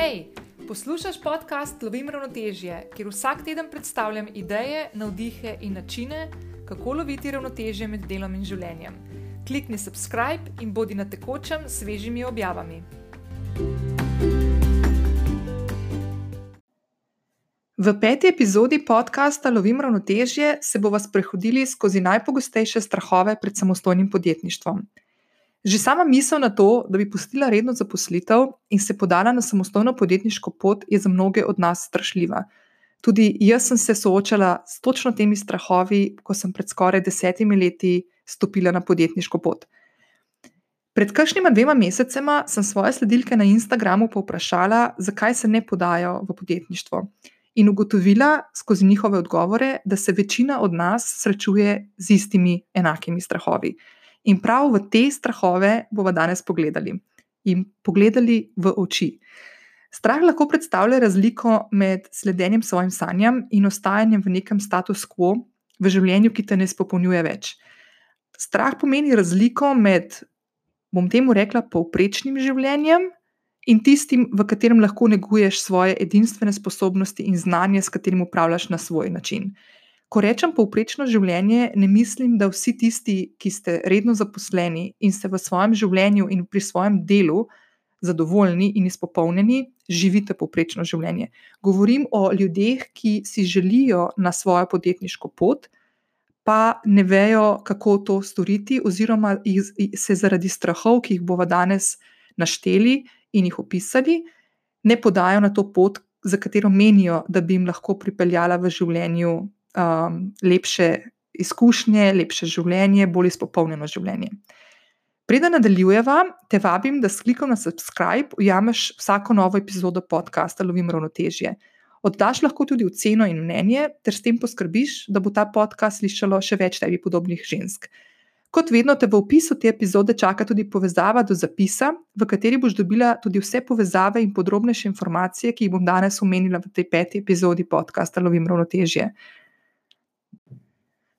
Hej, poslušaj podcast Lovim ravnotežje, kjer vsak teden predstavljam ideje, navdihe in načine, kako loviti ravnotežje med delom in življenjem. Klikni subscribe in bodi na tekočem s svežimi objavami. V peti epizodi podcasta Lovim ravnotežje se bomo sprehodili skozi najpogostejše strahove pred samostojnim podjetništvom. Že sama misel na to, da bi pustila redno zaposlitev in se podala na samostojno podjetniško pot, je za mnoge od nas strašljiva. Tudi jaz sem se soočala s točno temi strahovi, ko sem pred skoraj desetimi leti stopila na podjetniško pot. Pred kakšnima dvema mesecema sem svoje sledilke na Instagramu povprašala, zakaj se ne podajo v podjetništvo. In ugotovila skozi njihove odgovore, da se večina od nas srečuje z istimi enakimi strahovi. In prav v te strahove bomo danes pogledali in pogledali v oči. Strah lahko predstavlja razliko med sledenjem svojim sanjam in ostajanjem v nekem status quo v življenju, ki te ne spopolnjuje več. Strah pomeni razliko med, bom temu rekla, povprečnim življenjem in tistim, v katerem lahko neguješ svoje edinstvene sposobnosti in znanje, s katerim upravljaš na svoj način. Ko rečem povprečno življenje, ne mislim, da vsi tisti, ki ste redno zaposleni in ste v svojem življenju in pri svojem delu zadovoljni in izpopolnjeni, živite povprečno življenje. Govorim o ljudeh, ki si želijo na svojo podjetniško pot, pa ne vejo, kako to storiti, oziroma se zaradi strahov, ki jih bomo danes našteli in jih opisali, ne podajo na to pot, za katero menijo, da bi jim lahko pripeljala v življenju um, lepše izkušnje, lepše življenje, bolj izpopolnjeno življenje. Preden nadaljujeva, te vabim, da s klikom na subscribe ujameš vsako novo epizodo podcasta Lovim ravnotežje. Oddaš lahko tudi oceno in mnenje, ter s tem poskrbiš, da bo ta podcast slišalo še več tebi podobnih žensk. Kot vedno, te v opisu te epizode čaka tudi povezava do zapisa, v kateri boš dobila tudi vse povezave in podrobnejše informacije, ki jih bom danes omenila v tej peti epizodi podcasta Lovim ravnotežje.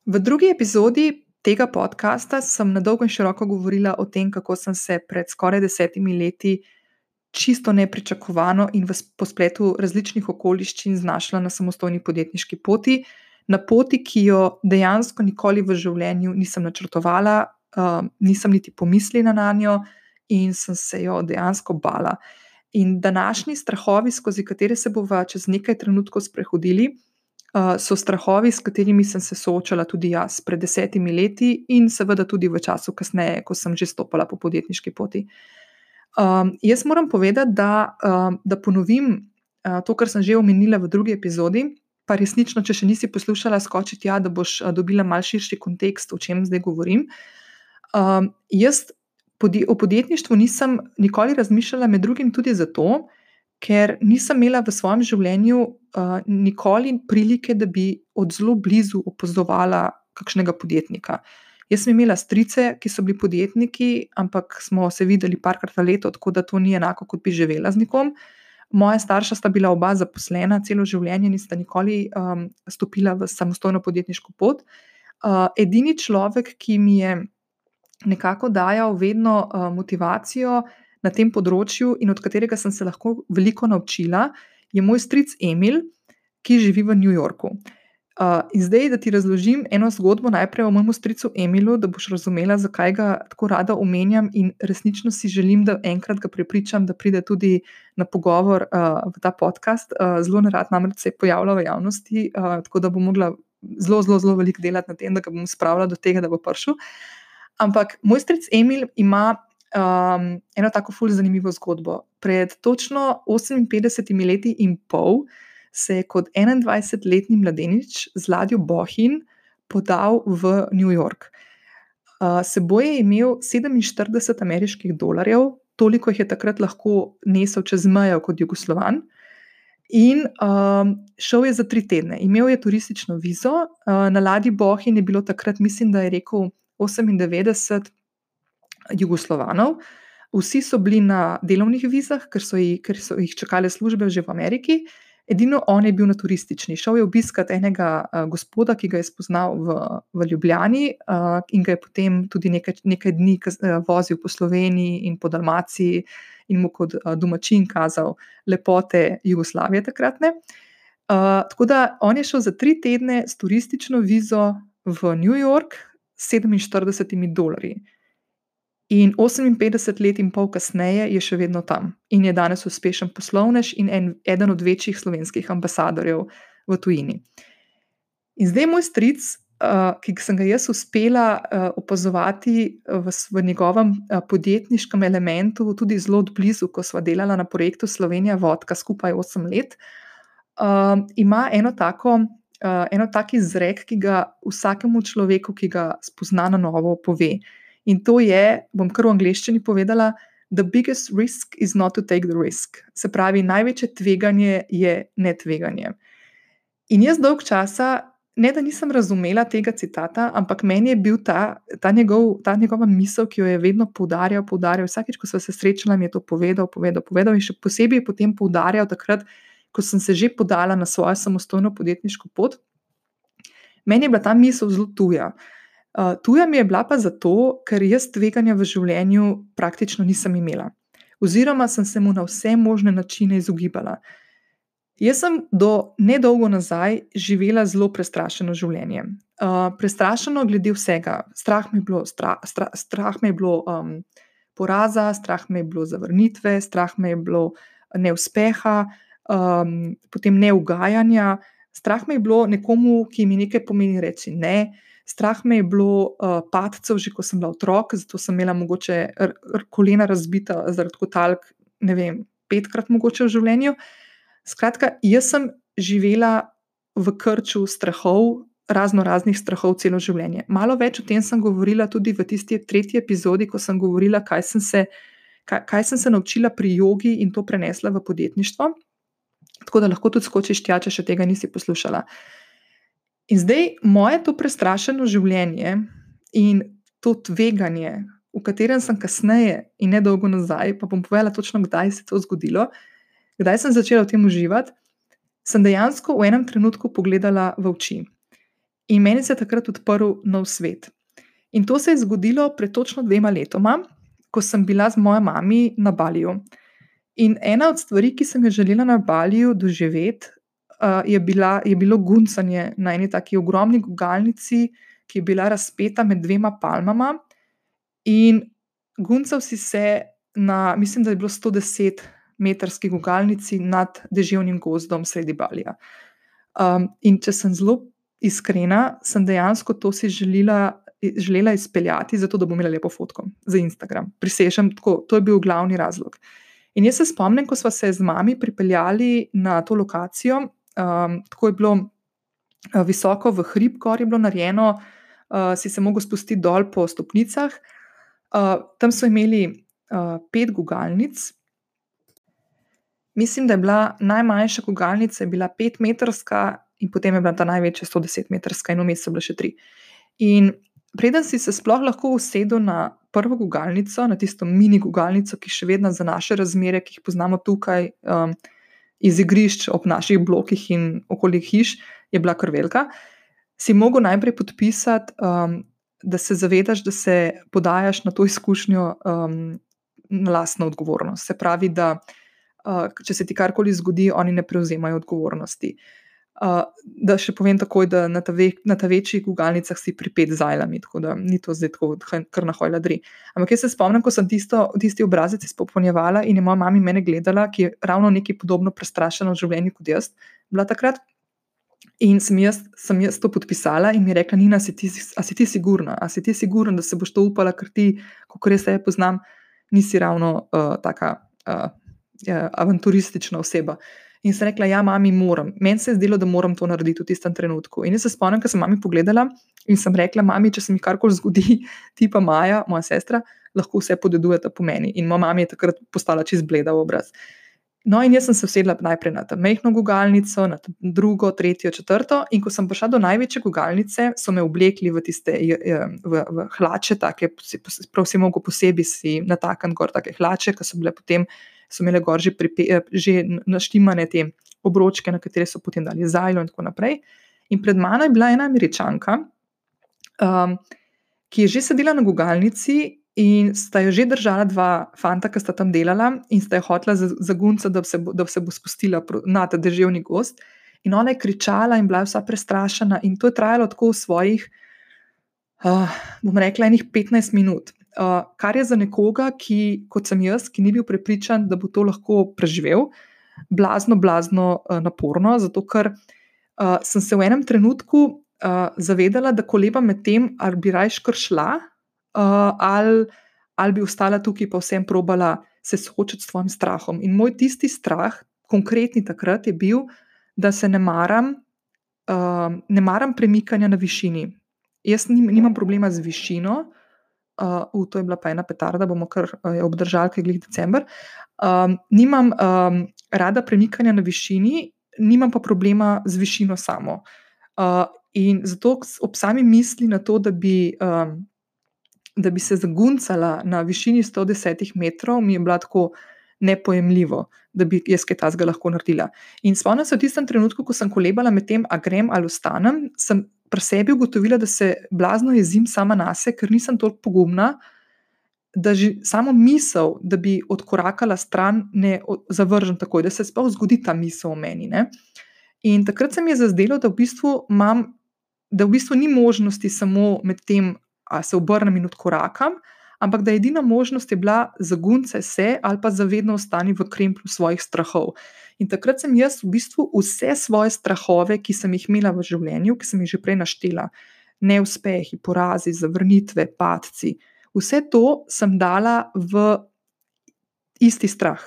V drugi epizodi tega podcasta sem na dolgo in široko govorila o tem, kako sem se pred skoraj desetimi leti čisto nepričakovano in v spletu različnih okoliščin znašla na samostojni podjetniški poti, na poti, ki jo dejansko nikoli v življenju nisem načrtovala, uh, nisem niti pomislila na njo in sem se jo dejansko bala. In današnji strahovi, skozi katere se bomo čez nekaj trenutkov sprehodili, so strahovi, s katerimi sem se soočala tudi jaz pred desetimi leti in seveda tudi v času kasneje, ko sem že stopila po podjetniški poti. Um, jaz moram povedati, da, um, da ponovim uh, to, kar sem že omenila v drugi epizodi. Pa resnično, če še nisi poslušala, skoči tja, da boš dobila mal širši kontekst, o čem zdaj govorim. Um, jaz podje, o podjetništvu nisem nikoli razmišljala, med drugim tudi zato, ker nisem imela v svojem življenju uh, nikoli prilike, da bi od zelo blizu opazovala kakšnega podjetnika. Jaz sem imela strice, ki so bili podjetniki, ampak smo se videli parkrat na leto, tako da to ni enako, kot bi živela z nekom. Moja starša sta bila oba zaposlena celo življenje in sta nikoli um, stopila v samostojno podjetniško pot. Uh, edini človek, ki mi je nekako dajal vedno uh, motivacijo, na tem področju in od katerega sem se lahko veliko naučila, je moj stric Emil, ki živi v New Yorku. Uh, in zdaj, da ti razložim eno zgodbo, najprej o mojem stricu Emilu, da boš razumela, zakaj ga tako rada omenjam in resnično si želim, da enkrat ga prepričam, da pride tudi na pogovor uh, v ta podcast. Uh, zelo nerad namreč se je pojavljal v javnosti, uh, tako da bom mogla zelo, zelo, zelo veliko delati na tem, da ga bom spravila do tega, da bo prišel. Ampak moj stric Emil ima um, eno tako fully zanimivo zgodbo. Pred točno 58 leti in pol se je kot 21-letni mladenič z ladjo Bohin podal v New York. Uh, seboj je imel 47 ameriških dolarjev, toliko jih je takrat lahko nesel čez mejo kot Jugoslovan. In um, šel je za tri tedne. Imel je turistično vizo, uh, na ladji Bohin je bilo takrat, mislim, da je rekel 98 Jugoslovanov. Vsi so bili na delovnih vizah, ker so jih, ker so jih čakale službe že v Ameriki. Edino on je bil na turistični. Šel je obiskat enega uh, gospoda, ki ga je spoznal v, v Ljubljani uh, in ga je potem tudi nekaj, nekaj dni uh, vozil po Sloveniji in po Dalmaciji in mu kot uh, domačin kazal lepote Jugoslavije takratne. Uh, tako da on je šel za tri tedne s turistično vizo v New York s 47 dolarji. In 58 let in pol kasneje je še vedno tam in je danes uspešen poslovnež in en, eden od večjih slovenskih ambasadorjev v tujini. In zdaj moj stric, uh, ki sem ga jaz uspela uh, opazovati v, v njegovem uh, podjetniškem elementu, tudi zelo blizu, ko smo delali na projektu Slovenija Vodka skupaj 8 let, uh, ima eno tako. Uh, eno taki izrek, ki ga vsakemu človeku, ki ga spozna na novo, pove. Uh, In to je, bom kar v angleščini povedala, the biggest risk is not to take the risk. Se pravi, največje tveganje je ne tveganje. In jaz dolg časa, ne da nisem razumela tega citata, ampak meni je bil ta, ta, njegov, ta njegova misel, ki jo je vedno poudarjal, poudarjal. Vsakič, ko smo se srečali, mi je to povedal, povedal, povedal in še posebej potem poudarjal takrat, ko sem se že podala na svojo samostojno podjetniško pot. Meni je bila ta misel zelo tuja. Uh, tuja mi je bila pa zato, ker jaz tveganja v življenju praktično nisem imela, oziroma sem se mu na vse možne načine izogibala. Jaz sem do nedolgo nazaj živela zelo prestrašeno življenje. Uh, prestrašeno glede vsega. Strah me je bilo, stra, stra, strah me je bilo um, poraza, strah me je bilo zavrnitve, strah me je bilo neuspeha, um, potem neugajanja, strah me je bilo nekomu, ki mi nekaj pomeni, reči ne. Strah me je bilo uh, padcev, že ko sem bila otrok, zato sem imela mogoče kolena razbita zaradi kotalk, ne vem, petkrat mogoče v življenju. Skratka, jaz sem živela v krču strahov, razno raznih strahov, celo življenje. Malo več o tem sem govorila tudi v tisti tretji epizodi, ko sem govorila, kaj sem se, kaj, kaj sem se naučila pri jogi in to prenesla v podjetništvo. Tako da lahko tudi skočiš tja, če še tega nisi poslušala. Uh, In zdaj moje to prestrašeno življenje in to tveganje, v katerem sem kasneje in ne dolgo nazaj, pa bom povedala točno, kdaj se je to zgodilo, kdaj sem začela v tem uživati, sem dejansko v enem trenutku pogledala v oči. In meni se je takrat odprl nov svet. In to se je zgodilo pred točno dvema letoma, ko sem bila z mojo mami na Baliju. In ena od stvari, ki sem jo želela na Baliju doživeti, uh, je, bila, je bilo guncanje na eni taki ogromni gugalnici, ki je bila razpeta med dvema palmama. In guncal si se na, mislim, da je bilo 110 metrski gugalnici nad deževnim gozdom sredi Balija. Um, in če sem zelo iskrena, sem dejansko to si želela. Želela izpeljati, zato da bom imela lepo fotko za Instagram. Prisežem, tako, to je bil glavni razlog. In jaz se spomnim, ko smo se z mami pripeljali na to lokacijo, Um, tako je bilo uh, visoko v hrib, gor je bilo narejeno, uh, si se lahko spustil dol po stopnicah. Uh, tam so imeli uh, pet gugalnic. Mislim, da je bila najmanjša gugalnica bila petmetrska, in potem je bila ta največja 110-metrska, in vmes so bile še tri. In preden si se sploh lahko usedel na prvo gugalnico, na tisto mini gugalnico, ki še vedno za naše razmere, ki jih poznamo tukaj. Um, iz igrišč ob naših blokih in okoli hiš je bila kar velika, si mogel najprej podpisati, um, da se zavedaš, da se podajaš na to izkušnjo um, na lastno odgovornost. Se pravi, da uh, če se ti karkoli zgodi, oni ne prevzemajo odgovornosti. Uh, Uh, da še povem takoj, da na ta, ve, na ta večjih gugalnicah si pripet z ajlami, tako da ni to zdaj tako, kar na hojla dri. Ampak jaz se spomnim, ko sem tisto, tisti obrazec izpopolnjevala in je moja mama mene gledala, ki je ravno nekaj podobno prestrašena v življenju kot jaz, bila takrat. In sem jaz, sem jaz to podpisala in mi rekla, Nina, si ti, a si ti sigurna, a si ti sigurna, da se boš to upala, ker ti, kot res se poznam, nisi ravno uh, taka uh, avanturistična oseba. In sem rekla, ja, mami, moram. Meni se je zdelo, da moram to narediti v tistem trenutku. In jaz se spomnim, ko sem mami pogledala in sem rekla, mami, če se mi karkoli zgodi, ti pa Maja, moja sestra, lahko vse podedujete po meni. In moja mama je takrat postala čist bleda obraz. No, in jaz sem se usedla najprej na to mehko gugalnico, na drugo, tretjo, četrto. In ko sem prišla do največje gugalnice, so me oblekli v tiste v, v hlače, tako prav si mogel posebej si natakniti gor take hlače, ki so bile potem so imele gor že, pripe, že naštimane te obročke, na katere so potem dali zajlo in tako naprej. In pred mano je bila ena američanka, um, ki je že sedela na gugalnici. In sta jo že držala dva fanta, ki sta tam delala, in sta jo hotela zagunca, da, da se bo spustila na ta državni gost. In ona je kričala in bila vsa prestrašena, in to je trajalo tako v svojih, uh, bom rekla, enih 15 minut. Uh, kar je za nekoga, ki, kot sem jaz, ki ni bil prepričan, da bo to lahko preživel, blazno, blazno uh, naporno, zato ker uh, sem se v enem trenutku uh, zavedala, da koleba med tem, ali bi raje škršla, uh, ali, ali bi ostala tukaj, pa vsem probala se soočiti s svojim strahom. In moj tisti strah, konkretni takrat, je bil, da se ne maram, uh, ne maram premikanja na višini. Jaz nim, nimam problema z višino. Uh, to je bila pa ena petarda, bomo kar uh, obdržali, kaj je decembr. Um, nimam um, rada premikanja na višini, nimam pa problema z višino samo. Uh, in zato ob sami misli na to, da bi, um, da bi se zaguncala na višini 110 metrov, mi je bilo tako nepojemljivo, da bi jaz kaj tasga lahko naredila. In spomnim se v tistem trenutku, ko sem kolebala med tem, a grem ali ostanem, sem pri sebi ugotovila, da se blazno jezim sama na sebe, ker nisem toliko pogumna, da že samo misel, da bi odkorakala stran, ne zavržem takoj, da se sploh zgodi ta misel v meni. Ne? In takrat se mi je zazdelo, da v bistvu imam, da v bistvu ni možnosti samo med tem, da se obrnem in odkorakam, ampak da edina možnost je bila zagunce se ali pa zavedno ostani v kremplju svojih strahov. In takrat sem jaz v bistvu vse svoje strahove, ki sem jih imela v življenju, ki sem jih že prej naštela, neuspehi, porazi, zavrnitve, padci, vse to sem dala v isti strah.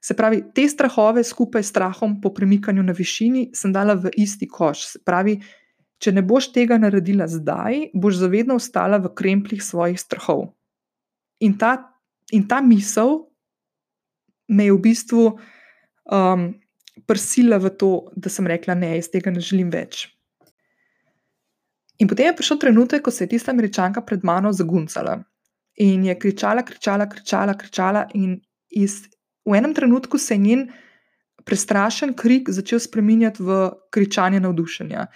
Se pravi, te strahove skupaj s strahom po premikanju na višini sem dala v isti koš. Se pravi, če ne boš tega naredila zdaj, boš zavedno ostala v krempljih svojih strahov. In ta, in ta misel me je v bistvu um, prisila v to, da sem rekla: Ne, jaz tega ne želim več. In potem je prišel trenutek, ko se je tista američanka pred mano zaguncala in je kričala, kričala, kričala, kričala in iz, v enem trenutku se je njen prestrašen krik začel spremenjati v kričanje navdušenja.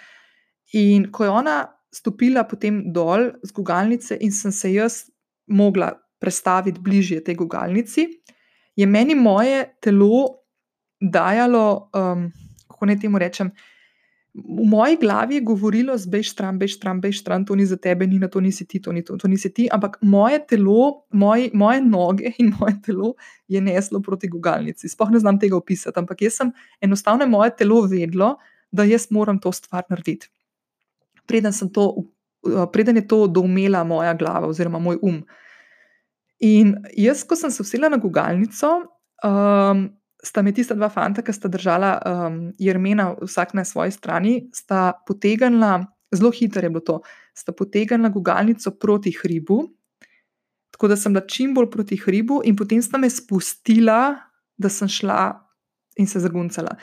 In ko je ona stopila potem dol z gugalnice in sem se jaz mogla prestaviti bližje tej gugalnici, je meni moje telo dajalo, um, kako naj temu rečem. V moji glavi je govorilo, zbej stran, bej stran, bej stran, to ni za tebe, ni na to, nisi ti, to ni to, to nisi ti. Ampak moje telo, moj, moje noge in moje telo je neslo proti gugalnici. Sploh ne znam tega opisati, ampak jaz sem enostavno moje telo vedlo, da jaz moram to stvar narediti. Preden, to, preden je to doumela moja glava oziroma moj um. In jaz, ko sem se usela na gugalnico, um, sta me tista dva fanta, ki sta držala um, jermena, vsak na svoji strani, sta potegnila, zelo hitro je bilo to, sta potegnila gugalnico proti hribu, tako da sem bila čim bolj proti hribu, in potem sta me spustila, da sem šla in se zaguncala.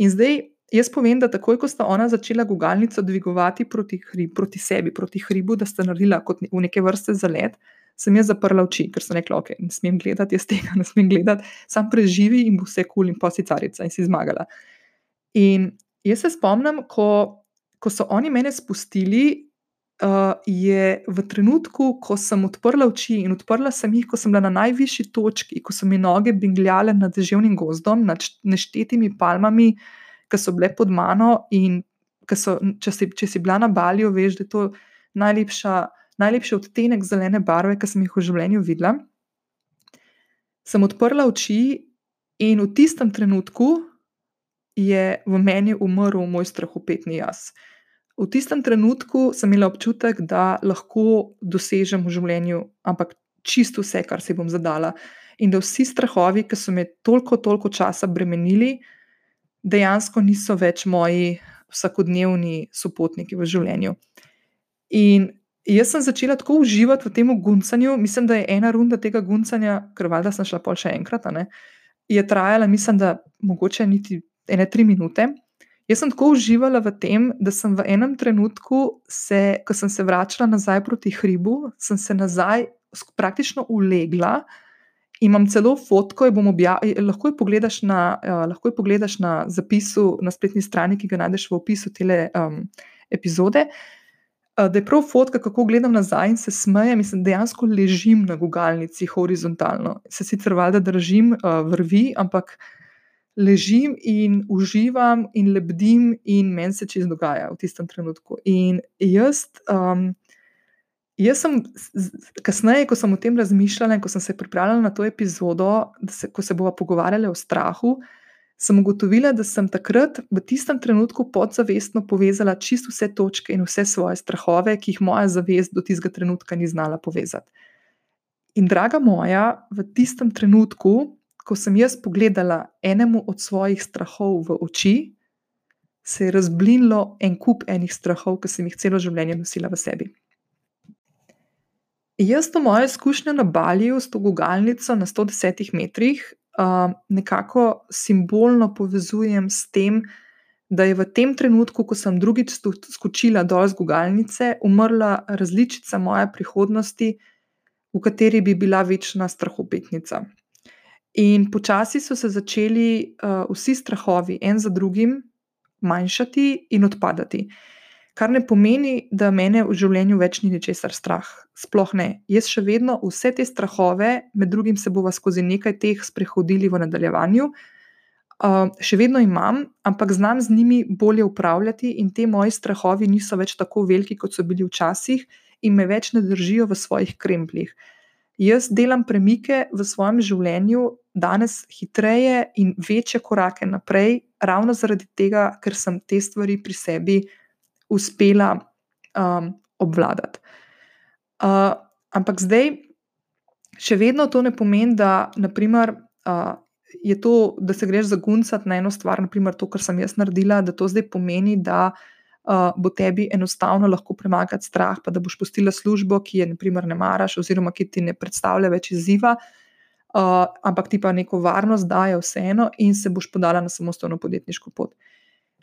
In zdaj jaz povem, da takoj, ko sta ona začela gugalnico dvigovati proti, hrib, proti sebi, proti hribu, da sta naredila kot v neke vrste zalet sem jaz zaprla oči, ker sem rekla, ok, ne smem gledati, jaz tega ne smem gledati, sam preživi in bo vse kul cool in posicarica in si zmagala. In jaz se spomnim, ko, ko so oni mene spustili, uh, je v trenutku, ko sem odprla oči in odprla sem jih, ko sem bila na najvišji točki, ko so mi noge bingljale nad deževnim gozdom, nad neštetimi palmami, ki so bile pod mano in so, če, si, če si bila na balju, veš, da je to najlepša najlepši odtenek zelene barve, ki sem jih v življenju videla. Sem odprla oči in v tistem trenutku je v meni umrl moj strahopetni jaz. V tistem trenutku sem imela občutek, da lahko dosežem v življenju, ampak čisto vse, kar si bom zadala. In da vsi strahovi, ki so me toliko, toliko časa bremenili, dejansko niso več moji vsakodnevni sopotniki v življenju. In Jaz sem začela tako uživati v tem guncanju. Mislim, da je ena runda tega guncanja, ker valjda sem šla pol še enkrat, ne, je trajala, mislim, da mogoče niti ene tri minute. Jaz sem tako uživala v tem, da sem v enem trenutku, se, ko sem se vračala nazaj proti hribu, sem se nazaj praktično ulegla Imam celo fotko, jo lahko, jo pogledaš na, uh, lahko jo pogledaš na zapisu na spletni strani, ki ga najdeš v opisu te um, epizode. Uh, da je prav fotka, kako gledam nazaj in se smejem, in dejansko ležim na gugalnici horizontalno. Se sicer valjda držim uh, vrvi, ampak ležim in uživam in lebdim, in meni se čez dogaja v tistem trenutku. In jaz, um, jaz sem kasneje, ko sem o tem razmišljala in ko sem se pripravljala na to epizodo, se, ko se bomo pogovarjali o strahu, sem ugotovila, da sem takrat v tistem trenutku podzavestno povezala čisto vse točke in vse svoje strahove, ki jih moja zavest do tistega trenutka ni znala povezati. In draga moja, v tistem trenutku ko sem jaz pogledala enemu od svojih strahov v oči, se je razblinilo en kup enih strahov, ki sem jih celo življenje nosila v sebi. Jaz to mojo izkušnjo na Balju s to gugalnico na 110 metrih uh, nekako simbolno povezujem s tem, da je v tem trenutku, ko sem drugič skočila dol z gugalnice, umrla različica moje prihodnosti, v kateri bi bila večna strahopetnica. In počasi so se začeli uh, vsi strahovi, en za drugim, manjšati in odpadati. Kar ne pomeni, da mene v življenju več ni ničesar strah. Sploh ne. Jaz še vedno vse te strahove, med drugim se bova skozi nekaj teh sprehodili v nadaljevanju, uh, še vedno imam, ampak znam z njimi bolje upravljati, in te moji strahovi niso več tako veliki, kot so bili včasih, in me več ne držijo v svojih krempljih. Jaz delam premike v svojem življenju danes hitreje in večje korake naprej, ravno zaradi tega, ker sem te stvari pri sebi uspela um, obvladati. Uh, ampak zdaj, še vedno to ne pomeni, da naprimer, uh, je to, da se greš zaguncati na eno stvar, naprimer to, kar sem jaz naredila, da to zdaj pomeni, da uh, bo tebi enostavno lahko premagati strah, pa da boš postila službo, ki je naprimer ne maraš, oziroma ki ti ne predstavlja več izziva. Uh, uh, ampak ti pa neko varnost daje vseeno in se boš podala na samostojno podjetniško pot.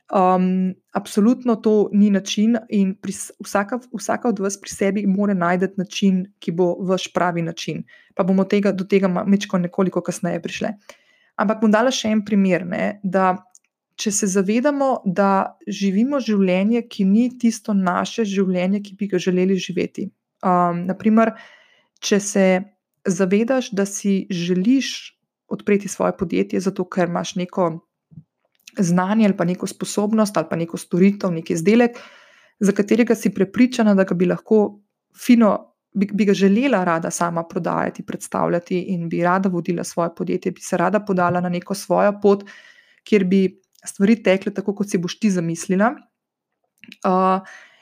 Um, absolutno to ni način, in pri, vsaka, vsaka od vas pri sebi mora najti način, ki bo vaš pravi način. Pa bomo tega, do tega mečko nekoliko kasneje prišli. Ampak bom dala še en primer, ne, da če se zavedamo, da živimo življenje, ki ni tisto naše življenje, ki bi ga želeli živeti. Um, naprimer, če se zavedaš, da si želiš odpreti svoje podjetje, zato ker imaš neko znanje ali pa neko sposobnost ali pa neko storitev, neki izdelek, za katerega si prepričana, da ga bi lahko fino, bi, bi ga želela rada sama prodajati, predstavljati in bi rada vodila svoje podjetje, bi se rada podala na neko svojo pot, kjer bi stvari tekle tako, kot si boš ti zamislila. Uh,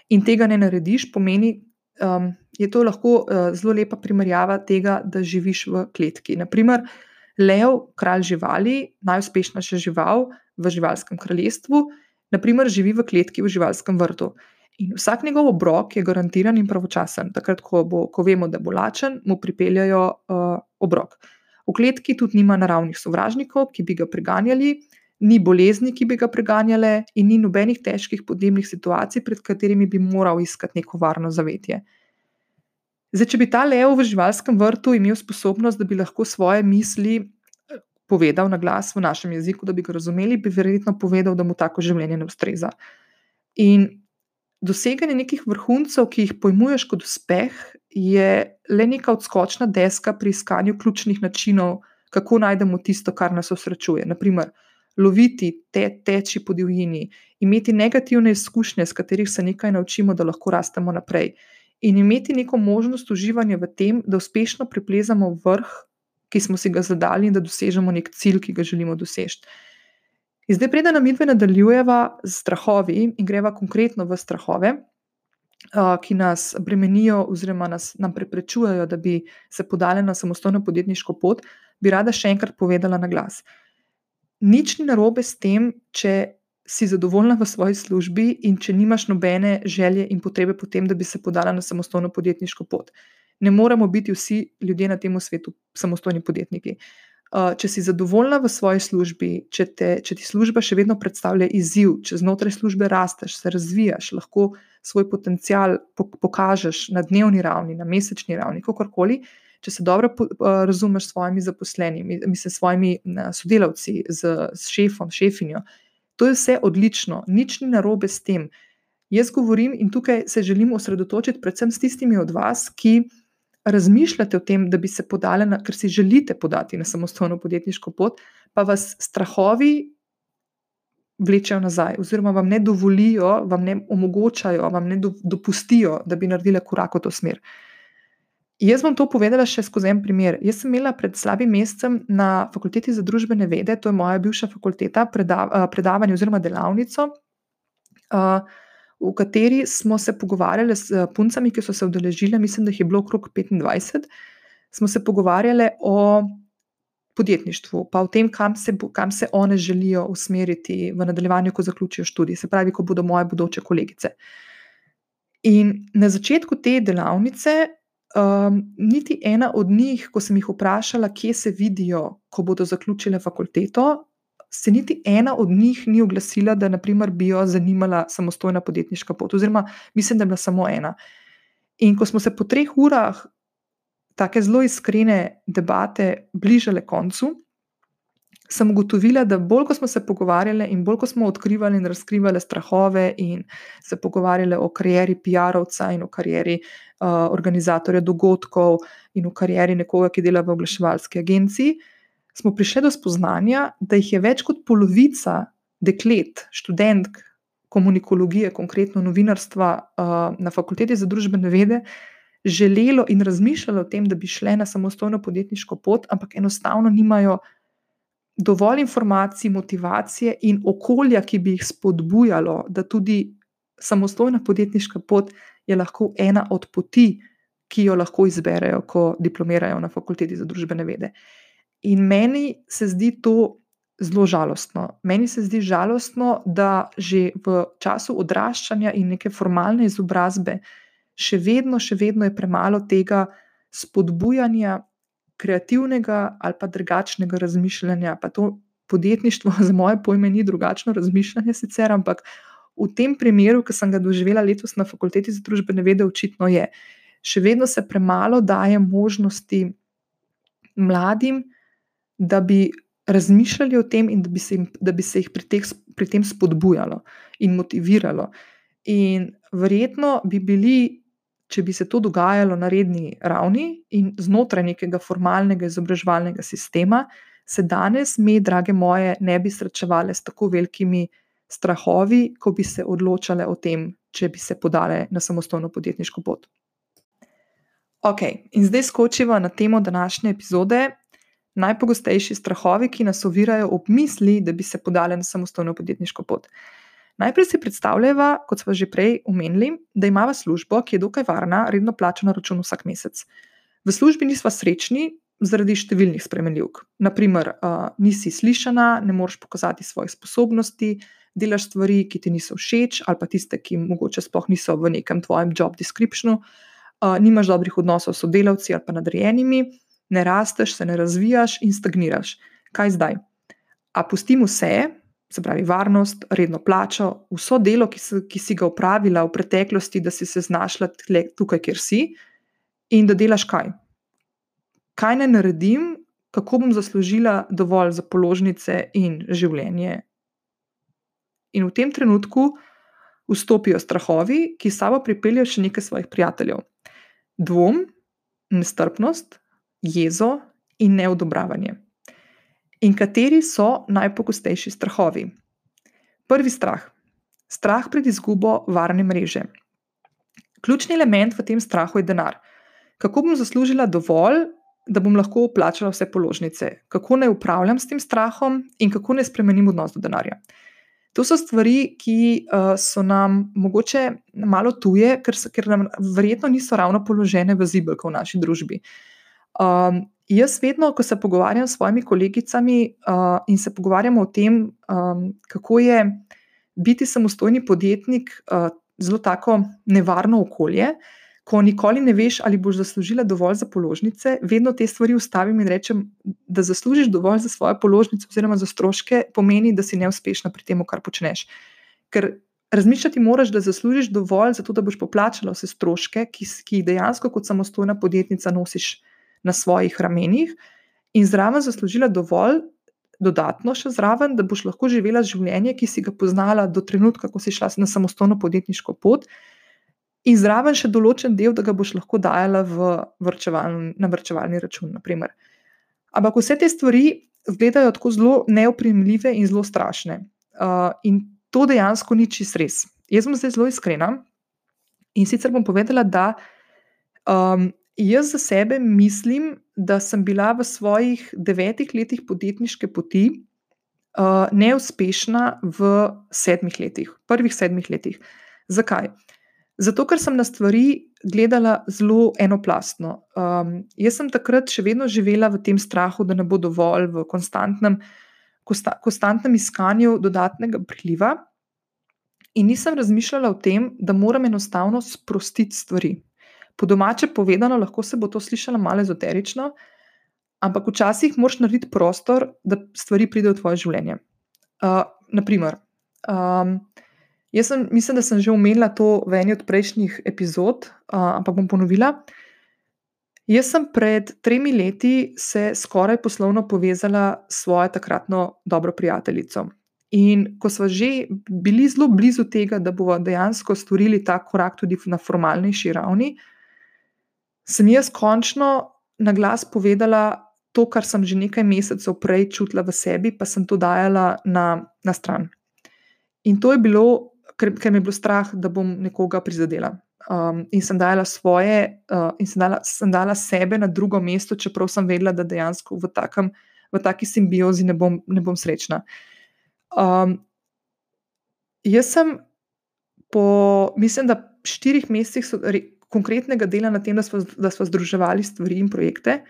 in tega ne narediš, pomeni, um, je to lahko uh, zelo lepa primerjava tega, da živiš v kletki. Naprimer, lev, kralj živali, najuspešnejša žival v živalskem kraljestvu, naprimer, živi v kletki v živalskem vrtu. In vsak njegov obrok je garantiran in pravočasen. Takrat, ko, bo, ko vemo, da bo lačen, mu pripeljajo uh, obrok. V kletki tudi nima naravnih sovražnikov, ki bi ga preganjali, ni bolezni, ki bi ga preganjale, in ni nobenih težkih podnebnih situacij, pred katerimi bi moral iskati neko varno zavetje. Zdaj, če bi ta lev v živalskem vrtu imel sposobnost, da bi lahko svoje misli eh, povedal na glas v našem jeziku, da bi ga razumeli, bi verjetno povedal, da mu tako življenje ne ustreza. In doseganje nekih vrhuncev, ki jih pojmuješ kot uspeh, je le neka odskočna deska pri iskanju ključnih načinov, kako najdemo tisto, kar nas osrečuje. Naprimer, loviti, te, teči po divjini, imeti negativne izkušnje, s katerih se nekaj naučimo, da lahko rastemo naprej. In imeti neko možnost uživanja v tem, da uspešno preplezamo vrh, ki smo si ga zadali, in da dosežemo nek cilj, ki ga želimo doseči. In zdaj, preden nam idve nadaljujeva z strahovi in greva konkretno v strahove, ki nas bremenijo oziroma nas, nam preprečujejo, da bi se podali na samostojno podjetniško pot, bi rada še enkrat povedala na glas nič ni narobe s tem, če si zadovoljna v svoji službi in če nimaš nobene želje in potrebe po tem, da bi se podala na samostojno podjetniško pot. Ne moramo biti vsi ljudje na tem svetu samostojni podjetniki. Uh, če si zadovoljna v svoji službi, če, te, če ti služba še vedno predstavlja izziv, če znotraj službe rasteš, se razvijaš, lahko svoj potencial pokažeš na dnevni ravni, na mesečni ravni, kakorkoli, če se dobro razumeš s svojimi zaposlenimi, mislim, s svojimi sodelavci, z, z šefom, šefinjo, to je vse odlično, nič ni narobe s tem. Jaz govorim in tukaj se želim osredotočiti predvsem s tistimi od vas, ki razmišljate o tem, da bi se podali, na, ker si želite podati na samostojno podjetniško pot, pa vas strahovi vlečejo nazaj, oziroma vam ne dovolijo, vam ne omogočajo, vam ne do, dopustijo, da bi naredili korak v to smer. Jaz bom to povedala še skozi en primer. Jaz sem imela pred slabim mesecem na fakulteti za družbene vede, to je moja bivša fakulteta, predav, predavanje oziroma delavnico. Uh, v kateri smo se pogovarjali s puncami, ki so se udeležile, mislim, da jih je bilo okrog 25, smo se pogovarjali o podjetništvu, pa o tem, kam se, kam se one želijo usmeriti v nadaljevanju, ko zaključijo študij, se pravi, ko bodo moje bodoče kolegice. In na začetku te delavnice, um, niti ena od njih, ko sem jih vprašala, kje se vidijo, ko bodo zaključile fakulteto, se niti ena od njih ni oglasila, da naprimer, bi jo zanimala samostojna podjetniška pot, oziroma mislim, da je bila samo ena. In ko smo se po treh urah tako zelo iskrene debate bližale koncu, sem ugotovila, da bolj ko smo se pogovarjali in bolj ko smo odkrivali in razkrivali strahove in se pogovarjali o karieri PR-ovca in o karieri uh, organizatorja dogodkov in o karieri nekoga, ki dela v oglaševalski agenciji smo prišli do spoznanja, da jih je več kot polovica deklet, študentk komunikologije, konkretno novinarstva uh, na fakulteti za družbene vede, želelo in razmišljalo o tem, da bi šle na samostojno podjetniško pot, ampak enostavno nimajo dovolj informacij, motivacije in okolja, ki bi jih spodbujalo, da tudi samostojna podjetniška pot je lahko ena od poti, ki jo lahko izberejo, ko diplomirajo na fakulteti za družbene vede. In meni se zdi to zelo žalostno. Meni se zdi žalostno, da že v času odraščanja in neke formalne izobrazbe še vedno, še vedno je premalo tega spodbujanja kreativnega ali pa drugačnega razmišljanja. Pa to podjetništvo, za moje pojme, ni drugačno razmišljanje, sicer, ampak v tem primeru, ki sem ga doživela letos na fakulteti za družbene vede, očitno je. Še vedno se premalo daje možnosti mladim, da bi razmišljali o tem in da bi se, jim, da bi se jih pri, teh, pri tem spodbujalo in motiviralo. In verjetno bi bili, če bi se to dogajalo na redni ravni in znotraj nekega formalnega izobraževalnega sistema, se danes mi, drage moje, ne bi srečevali s tako velikimi strahovi, ko bi se odločale o tem, če bi se podale na samostojno podjetniško pot. Ok, in zdaj skočiva na temo današnje epizode, najpogostejši strahovi, ki nas ovirajo ob misli, da bi se podali na samostojno podjetniško pot. Najprej si predstavljamo, kot smo že prej omenili, da imamo službo, ki je dokaj varna, redno plačana račun vsak mesec. V službi nismo srečni zaradi številnih spremenljivk. Naprimer, uh, nisi slišana, ne moreš pokazati svojih sposobnosti, delaš stvari, ki ti niso všeč, ali pa tiste, ki mogoče sploh niso v nekem tvojem job descriptionu, uh, nimaš dobrih odnosov s sodelavci ali pa nadrejenimi ne rasteš, se ne razvijaš in stagniraš. Kaj zdaj? A pustim vse, se pravi, varnost, redno plačo, vso delo, ki si, ki si ga upravila v preteklosti, da si se znašla tukaj, kjer si, in da delaš kaj? Kaj ne naredim, kako bom zaslužila dovolj za položnice in življenje? In v tem trenutku vstopijo strahovi, ki sabo pripeljejo še nekaj svojih prijateljev. Dvom, nestrpnost, jezo in neodobravanje. In kateri so najpogostejši strahovi? Prvi strah. Strah pred izgubo varne mreže. Ključni element v tem strahu je denar. Kako bom zaslužila dovolj, da bom lahko plačala vse položnice? Kako naj upravljam s tem strahom in kako naj spremenim odnos do denarja? To so stvari, ki uh, so nam mogoče malo tuje, ker, ker nam verjetno niso ravno položene v zibelko v naši družbi. Uh, Um, jaz vedno, ko se pogovarjam s svojimi kolegicami uh, in se pogovarjamo o tem, um, kako je biti samostojni podjetnik uh, zelo tako nevarno okolje, ko nikoli ne veš, ali boš zaslužila dovolj za položnice, vedno te stvari ustavim in rečem, da zaslužiš dovolj za svoje položnice oziroma za stroške, pomeni, da si neuspešna pri tem, kar počneš. Ker razmišljati moraš, da zaslužiš dovolj, zato da boš poplačala vse stroške, ki, ki dejansko kot samostojna podjetnica nosiš na svojih ramenih in zraven zaslužila dovolj, dodatno še zraven, da boš lahko živela življenje, ki si ga poznala do trenutka, ko si šla na samostojno podjetniško pot, in zraven še določen del, da ga boš lahko dajala vrčevalni, na vrčevalni račun. Naprimer. Ampak vse te stvari izgledajo tako zelo neoprijemljive in zelo strašne. Uh, in to dejansko ni čist res. Jaz sem zdaj zelo iskrena in sicer bom povedala, da um, jaz za sebe mislim, da sem bila v svojih devetih letih podjetniške poti uh, neuspešna v sedmih letih, prvih sedmih letih. Zakaj? Zato, ker sem na stvari gledala zelo enoplastno. Um, jaz sem takrat še vedno živela v tem strahu, da ne bo dovolj, v konstantnem, kosta, konstantnem iskanju dodatnega priliva, in nisem razmišljala o tem, da moram enostavno sprostiti stvari. Po domače povedano, lahko se bo to slišalo malo ezoterično, ampak včasih moraš narediti prostor, da stvari pridejo v tvoje življenje. Uh, naprimer, um, jaz sem, mislim, da sem že omenila to v eni od prejšnjih epizod, uh, ampak bom ponovila. Jaz sem pred tremi leti se skoraj poslovno povezala s svojo takratno dobro prijateljico. In ko smo že bili zelo blizu tega, da bomo dejansko storili ta korak tudi na formalnejši ravni, uh, sem jaz končno na glas povedala to, kar sem že nekaj mesecev prej čutila v sebi, pa sem to dajala na, na stran. In to je bilo, ker, ker me je bilo strah, da bom nekoga prizadela. Um, in sem dala svoje, uh, in sem dala, sem dala sebe na drugo mesto, čeprav sem vedela, da dejansko v, takem, v taki simbiozi ne bom, ne bom srečna. Um, jaz sem po, mislim, da štirih mesecih, konkretnega dela na tem, da smo, da smo združevali stvari in projekte,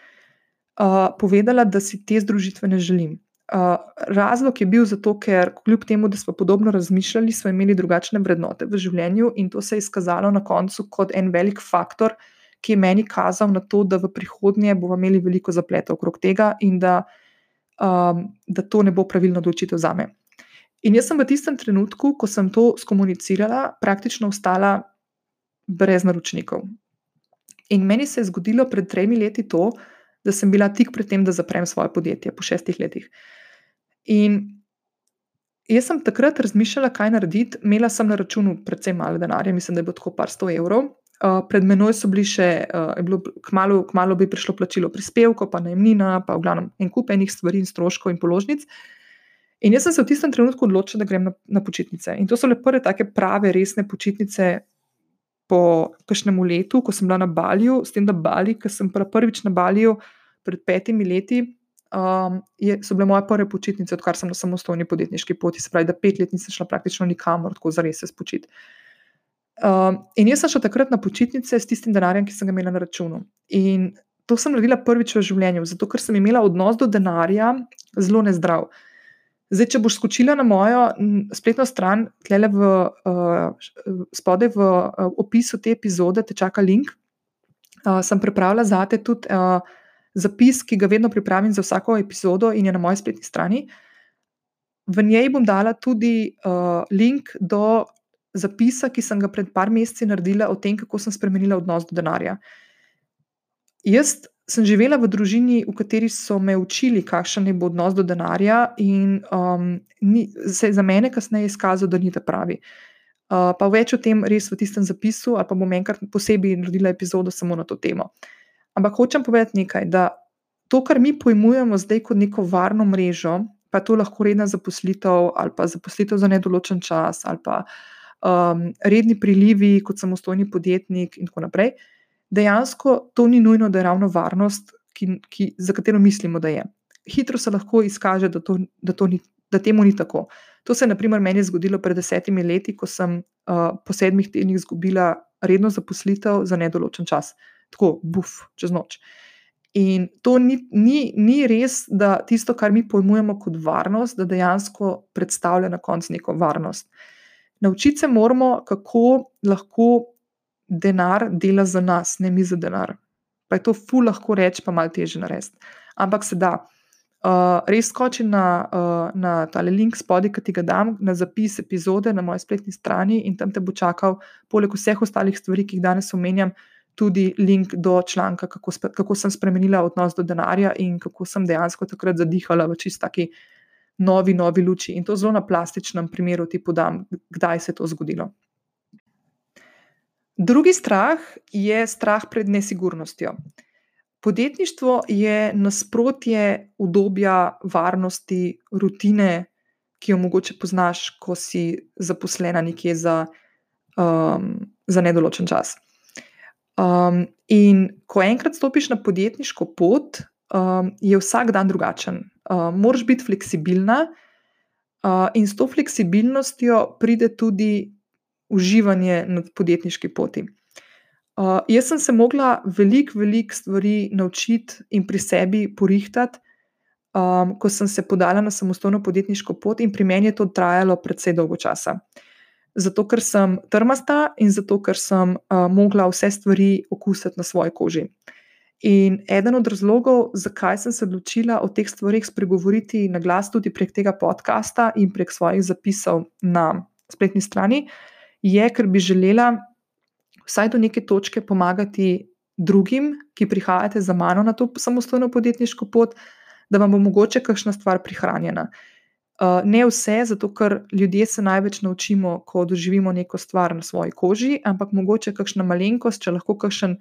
uh, povedala, da si te združitve ne želim. Uh, razlog je bil zato, ker kljub temu, da smo podobno razmišljali, smo imeli drugačne vrednote v življenju in to se je izkazalo na koncu kot en velik faktor, ki je meni kazal na to, da v prihodnje bomo imeli veliko zapletov okrog tega in da, um, da to ne bo pravilno odločitev za me. In jaz sem v tistem trenutku, ko sem to skomunicirala, praktično ostala brez naročnikov. In meni se je zgodilo pred tremi leti to, da sem bila tik pred tem, da zaprem svoje podjetje po šestih letih. In jaz sem takrat razmišljala, kaj narediti. Imela sem na računu precej malo denarja, mislim, da je bilo tako par sto evrov. Uh, pred menoj so bili še, uh, bilo, kmalo, kmalo bi prišlo plačilo prispevkov, pa najemnina, pa v glavnem en kup enih stvari in stroškov in položnic. In jaz sem se v tistem trenutku odločila, da grem na, na počitnice. In to so le prve take prave, resne počitnice, po kakšnem letu, ko sem bila na Balju, s tem, da Bali, ki sem bila prvič na Balju pred petimi leti, um, je, so bile moje prve počitnice, odkar sem na samostojni podjetniški poti. Se pravi, da pet let nisem šla praktično nikamor, tako za res se spočiti. Um, in jaz sem šla takrat na počitnice s tistim denarjem, ki sem ga imela na računu. In to sem naredila prvič v življenju, zato ker sem imela odnos do denarja zelo nezdrav. Zdaj, če boš skočila na mojo spletno stran, tle v uh, spodaj v uh, opisu te epizode, te čaka link. Uh, sem pripravila za te tudi uh, zapis, ki ga vedno pripravim za vsako epizodo in je na moji spletni strani. V njej bom dala tudi uh, link do zapisa, ki sem ga pred par meseci naredila o tem, kako sem spremenila odnos do denarja. Jaz sem živela v družini, v kateri so me učili, kakšen je odnos do denarja, in um, ni, se je za mene kasneje izkazalo, da ni ta pravi. Uh, pa več o tem res v tistem zapisu, ali pa bom enkrat posebej naredila epizodo samo na to temo. Ampak hočem povedati nekaj, da to, kar mi pojmujemo zdaj kot neko varno mrežo, pa to lahko redna zaposlitev ali pa zaposlitev za nedoločen čas ali pa um, redni prilivi kot samostojni podjetnik in tako naprej dejansko to ni nujno, da je ravno varnost, ki, ki, za katero mislimo, da je. Hitro se lahko izkaže, da, to, da, to ni, da temu ni tako. To se je naprimer meni zgodilo pred desetimi leti, ko sem uh, po sedmih tednih izgubila redno zaposlitev za nedoločen čas. Tako, buf, čez noč. In to ni, ni, ni res, da tisto, kar mi pojmujemo kot varnost, da dejansko predstavlja na koncu neko varnost. Naučiti se moramo, kako lahko denar dela za nas, ne mi za denar. Pa je to fu lahko reči, pa malo teže narediti. Ampak se da. Uh, res skoči na, uh, na tale link spodaj, ki ti ga dam, na zapis epizode na moji spletni strani in tam te bo čakal, poleg vseh ostalih stvari, ki jih danes omenjam, tudi link do članka, kako, kako sem spremenila odnos do denarja in kako sem dejansko takrat zadihala v čist taki novi, novi luči. In to zelo na plastičnem primeru ti podam, kdaj se je to zgodilo. Drugi strah je strah pred nesigurnostjo. Podjetništvo je nasprotje obdobja varnosti, rutine, ki jo mogoče poznaš, ko si zaposlena nekje za, um, za nedoločen čas. Um, in ko enkrat stopiš na podjetniško pot, um, je vsak dan drugačen. Uh, moraš biti fleksibilna, uh, in s to fleksibilnostjo pride tudi uživanje na podjetniški poti. Uh, jaz sem se mogla veliko, veliko stvari naučiti in pri sebi porihtati, um, ko sem se podala na samostojno podjetniško pot, in pri meni je to trajalo precej dolgo časa. Zato, ker sem trmasta in zato, ker sem uh, mogla vse stvari okusiti na svoji koži. In eden od razlogov, zakaj sem se odločila o teh stvarih spregovoriti na glas, tudi prek tega podcasta in prek svojih zapisov na spletni strani, je, ker bi želela vsaj do neke točke pomagati drugim, ki prihajate za mano na to samostojno podjetniško pot, da vam bo mogoče kakšna stvar prihranjena. Uh, ne vse, zato ker ljudje se največ naučimo, ko doživimo neko stvar na svoji koži, ampak mogoče kakšna malenkost, če lahko kakšen,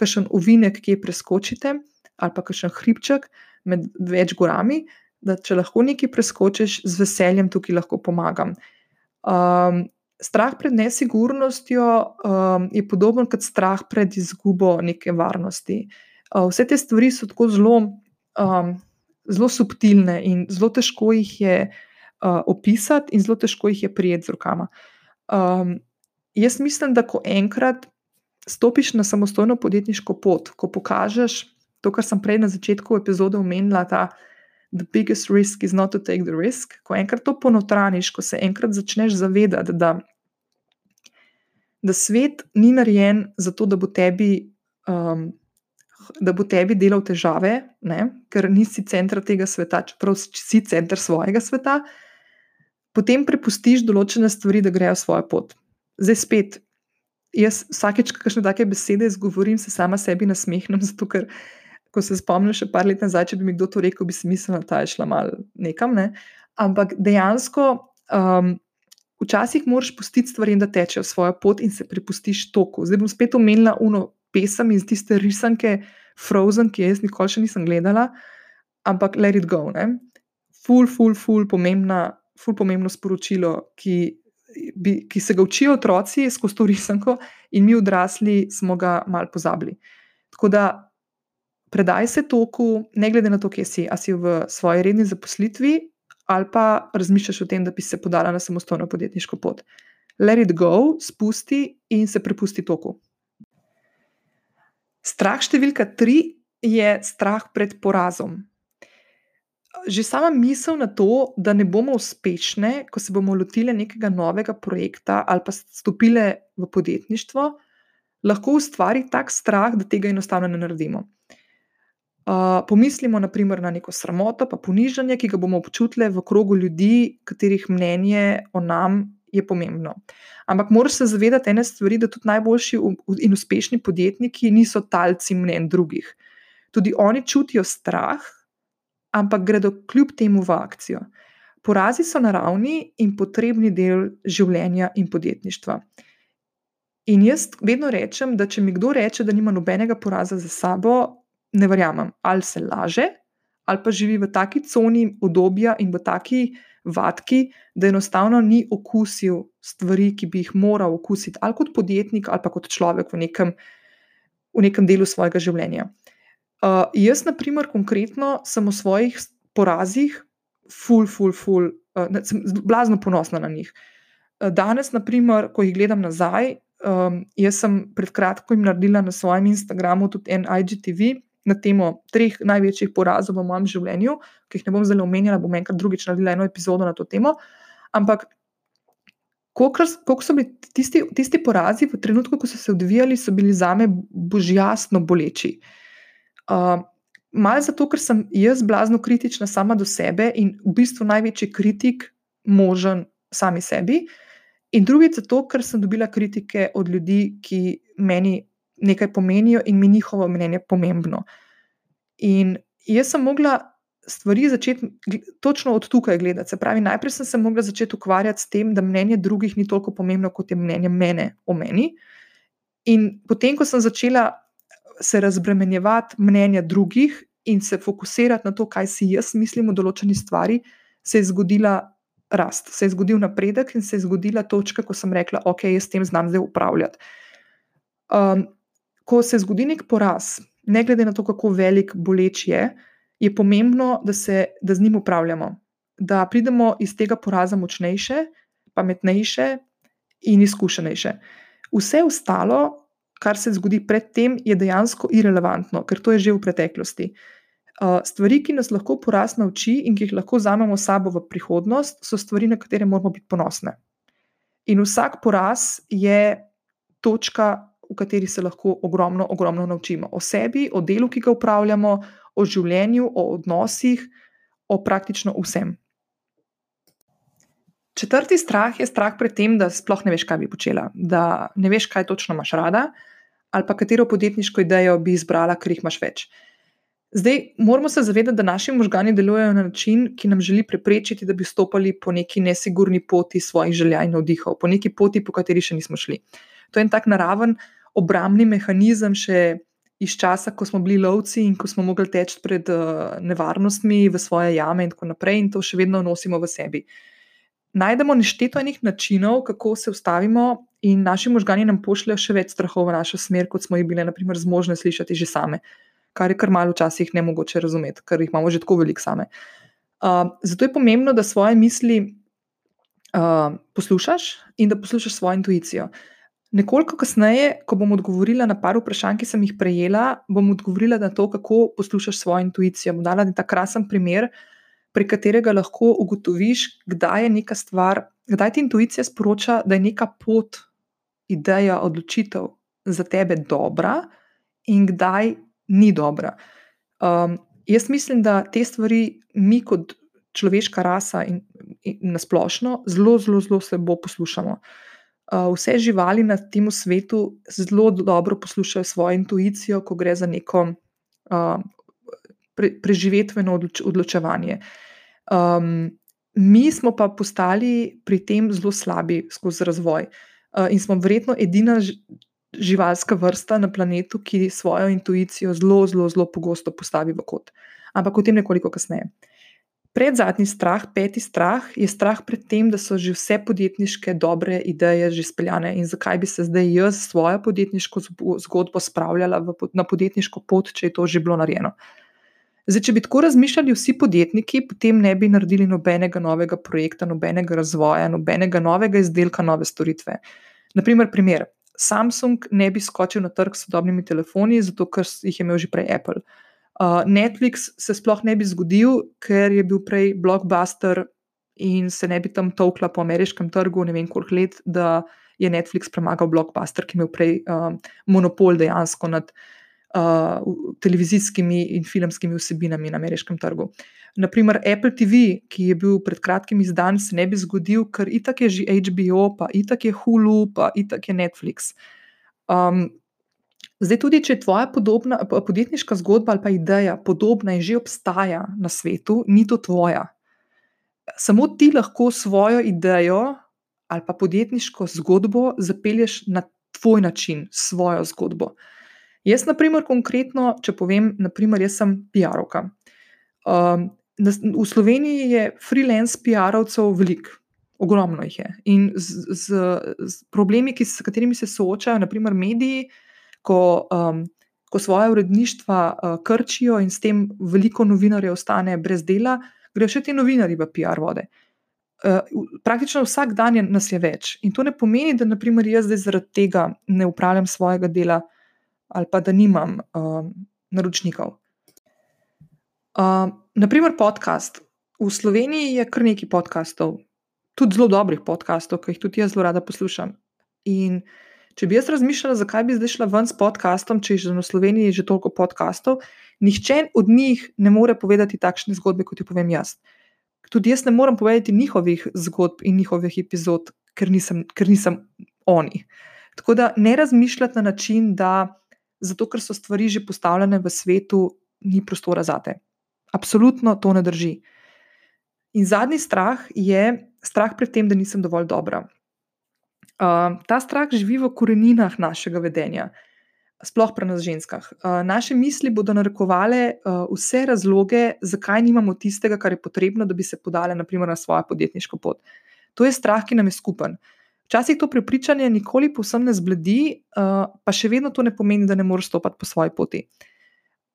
kakšen uvinek, ki je preskočite, ali pa kakšen hribček med več gorami, da če lahko nekaj preskočiš, z veseljem tukaj lahko pomagam. Um, strah pred nesigurnostjo um, je podoben kot strah pred izgubo neke varnosti. Uh, vse te stvari so tako zelo, um, zelo subtilne in zelo težko jih je uh, opisati, in zelo težko jih je prijeti z rokama. Um, jaz mislim, da ko enkrat stopiš na samostojno podjetniško pot, ko pokažeš to, kar sem prej na začetku epizode omenila, ta. The biggest risk is not to take the risk. Ko enkrat to ponotraniš, ko se enkrat začneš zavedati, da da svet ni narejen zato, da bo tebi, um, da bo tebi delal težave, ne? ker nisi center tega sveta, čeprav si center svojega sveta, potem prepustiš določene stvari, da grejo svojo pot. Zdaj spet, jaz vsakeč, ko kakšne take besede izgovorim, se sama sebi nasmehnem, zato ker. Ko se spomnim, še par let nazaj, če bi mi kdo to rekel, bi si mislila, da je šla mal nekam. Ne? Ampak dejansko um, včasih moraš pustiti stvari, da tečejo svojo pot in se prepustiš toku. Zdaj bom spet omenila uno pesem iz tiste risanke Frozen, ki jaz nikoli še nisem gledala, ampak let it go. Ne? Ful, ful, ful, pomembna, ful, pomembno sporočilo, ki, bi, ki se ga učijo otroci skozi to risanko, in mi odrasli smo ga mal pozabili. Tako da. Predaj se toku, ne glede na to, kje si, ali si v svoji redni zaposlitvi ali pa razmišljaš o tem, da bi se podala na samostojno podjetniško pot. Let it go, spusti in se prepusti toku. Strah številka tri je strah pred porazom. Že sama misel na to, da ne bomo uspešne, ko se bomo lotile nekega novega projekta ali pa stopile v podjetništvo, lahko ustvari tak strah, da tega enostavno ne naredimo. Uh, pomislimo naprimer na neko sramoto, pa ponižanje, ki ga bomo občutili v krogu ljudi, katerih mnenje o nam je pomembno. Ampak moraš se zavedati ene stvari, da tudi najboljši in uspešni podjetniki niso talci mnen drugih. Tudi oni čutijo strah, ampak gredo kljub temu v akcijo. Porazi so naravni in potrebni del življenja in podjetništva. In jaz vedno rečem, da če mi kdo reče, da nima nobenega poraza za sabo, ne verjamem, ali se laže, ali pa živi v taki coni obdobja in v taki vatki, da enostavno ni okusil stvari, ki bi jih moral okusiti, ali kot podjetnik, ali pa kot človek v nekem, v nekem delu svojega življenja. Uh, jaz, na primer, konkretno sem v svojih porazih, ful, ful, ful, uh, sem blazno ponosna na njih. Uh, danes, na primer, ko jih gledam nazaj, um, jaz sem pred kratkim naredila na svojem Instagramu tudi en IGTV, na temo treh največjih porazov v mojem življenju, ki jih ne bom zelo omenjala, bom enkrat drugič naredila eno epizodo na to temo. Ampak, koliko so bili tisti, tisti porazi v trenutku, ko so se odvijali, so bili za me božjasno boleči. Uh, Mal zato, ker sem jaz blazno kritična sama do sebe in v bistvu največji kritik možen sami sebi, in drugič zato, ker sem dobila kritike od ljudi, ki meni nekaj pomenijo in mi njihovo mnenje pomembno. In jaz sem mogla stvari začeti točno od tukaj gledati. Se pravi, najprej sem se mogla začeti ukvarjati s tem, da mnenje drugih ni toliko pomembno, kot je mnenje mene o meni. In potem, ko sem začela se razbremenjevati mnenja drugih in se fokusirati na to, kaj si jaz mislim o določeni stvari, se je zgodila rast, se je zgodil napredek in se je zgodila točka, ko sem rekla, ok, jaz s tem znam zdaj upravljati. Um, ko se zgodi nek poraz, ne glede na to, kako velik boleč je, je pomembno, da, se, da z njim upravljamo, da pridemo iz tega poraza močnejše, pametnejše in izkušenejše. Vse ostalo, kar se zgodi predtem, je dejansko irrelevantno, ker to je že v preteklosti. Stvari, ki nas lahko poraz nauči in ki jih lahko vzamemo s sabo v prihodnost, so stvari, na katere moramo biti ponosni. In vsak poraz je točka, v kateri se lahko ogromno, ogromno naučimo o sebi, o delu, ki ga upravljamo, o življenju, o odnosih, o praktično vsem. Četrti strah je strah pred tem, da sploh ne veš, kaj bi počela, da ne veš, kaj točno imaš rada, ali pa katero podjetniško idejo bi izbrala, ker jih imaš več. Zdaj, moramo se zavedati, da naši možgani delujejo na način, ki nam želi preprečiti, da bi stopili po neki nesigurni poti svojih želja in navdihov, po neki poti, po kateri še nismo šli. To je en tak naraven obrambni mehanizem, še iz časa, ko smo bili lovci in ko smo mogli teči pred uh, nevarnostmi v svoje jame in tako naprej, in to še vedno nosimo v sebi. Najdemo nešteto enih načinov, kako se ustavimo, in naši možgani nam pošljajo še več strahov v našo smer, kot smo jih bile, naprimer, zmožne slišati že same, kar je kar malo včasih ne mogoče razumeti, ker jih imamo že tako veliko same. Uh, zato je pomembno, da svoje misli uh, poslušaš in da poslušaš svojo intuicijo. Uh, Nekoliko kasneje, ko bom odgovorila na par vprašanj, ki sem jih prejela, bom odgovorila na to, kako poslušaš svojo intuicijo. Bom dala ta krasen primer, pri katerega lahko ugotoviš, kdaj je neka stvar, kdaj ti intuicija sporoča, da je neka pot, ideja, odločitev za tebe dobra in kdaj ni dobra. Um, jaz mislim, da te stvari mi, kot človeška rasa in, in nasplošno, zelo, zelo, zelo se bo poslušamo. Eh, vse živali na tem svetu zelo dobro poslušajo svojo intuicijo, ko gre za neko pre, preživetveno odločevanje. Mi smo pa postali pri tem zelo slabi skozi razvoj uh, in smo verjetno edina živalska vrsta na planetu, ki svojo intuicijo zelo, zelo, zelo pogosto postavi v kot. Ampak o tem nekoliko kasneje. Predzadnji strah, peti strah, je strah pred tem, da so že vse podjetniške dobre ideje že speljane in zakaj bi se zdaj jaz svojo podjetniško zgodbo spravljala v, na podjetniško pot, če je to že bilo narejeno. Zdaj, če bi tako razmišljali vsi podjetniki, potem ne bi naredili nobenega novega projekta, nobenega razvoja, nobenega novega izdelka, nove storitve. Naprimer, primer. Samsung ne bi skočil na trg s sodobnimi telefoni, zato ker jih je imel že prej Apple. Uh, Netflix se sploh ne bi zgodil, ker je bil prej blockbuster in se ne bi tam tolkla po ameriškem trgu, ne vem koliko let, da je Netflix premagal blockbuster, ki je imel prej uh, monopol dejansko nad uh, televizijskimi in filmskimi vsebinami na ameriškem trgu. Naprimer, Apple TV, ki je bil pred kratkim izdan, se ne bi zgodil, ker itak je že HBO, pa itak je Hulu, pa itak je Netflix. Um, Zdaj, tudi če je tvoja podobna, podjetniška zgodba ali pa ideja podobna in že obstaja na svetu, ni to tvoja. Samo ti lahko svojo idejo ali pa podjetniško zgodbo zapelješ na tvoj način, svojo zgodbo. Jaz, na primer, konkretno, če povem, naprimer, jaz sem PR-ovka. Um, v Sloveniji je freelance PR-ovcev veliko, ogromno jih je. In z, z, z problemi, ki, s katerimi se soočajo, naprimer, mediji ko, um, ko svoje uredništva uh, krčijo in s tem veliko novinarjev ostane brez dela, grejo še ti novinari v PR vode. Uh, praktično vsak dan je nas je več. In to ne pomeni, da naprimer, jaz zdaj zaradi tega ne upravljam svojega dela ali pa da nimam um, naročnikov. Uh, naprimer, podcast. V Sloveniji je kar nekaj podkastov, tudi zelo dobrih podkastov, ki jih tudi jaz zelo rada poslušam. In uh, Če bi jaz razmišljala, zakaj bi zdaj šla ven s podkastom, če je že na Sloveniji že toliko podkastov, nihče od njih ne more povedati takšne zgodbe, kot jo povem jaz. Tudi jaz ne morem povedati njihovih zgodb in njihovih epizod, ker nisem, ker nisem oni. Tako da ne razmišljati na način, da zato ker so stvari že postavljene v svetu, ni prostora za te. Absolutno to ne drži. In zadnji strah je strah pred tem, da nisem dovolj dobra. Uh, ta strah živi v koreninah našega vedenja, sploh pri nas ženskah. Uh, naše misli bodo narekovale uh, vse razloge, zakaj nimamo tistega, kar je potrebno, da bi se podale naprimer, na svojo podjetniško pot. To je strah, ki nam je skupen. Včasih to prepričanje nikoli povsem ne zbledi, uh, pa še vedno to ne pomeni, da ne moreš stopiti po svoji poti.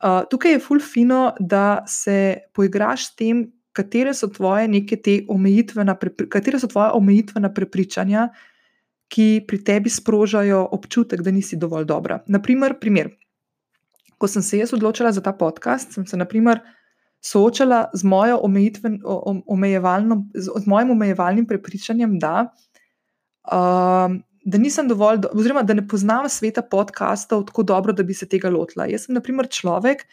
Uh, tukaj je fulfino, da se poigraš s tem, katere so tvoje neke te omejitvena, katere so tvoje omejitvena prepričanja, ki pri tebi sprožajo občutek, da nisi dovolj dobra. Naprimer, primer. Ko sem se jaz odločila za ta podcast, sem se naprimer soočala z, omejitven, z, z mojim omejevalnim prepričanjem, da, uh, da nisem dovolj, do, oziroma da ne poznam sveta podcastov tako dobro, da bi se tega lotila. Jaz sem, naprimer, človek,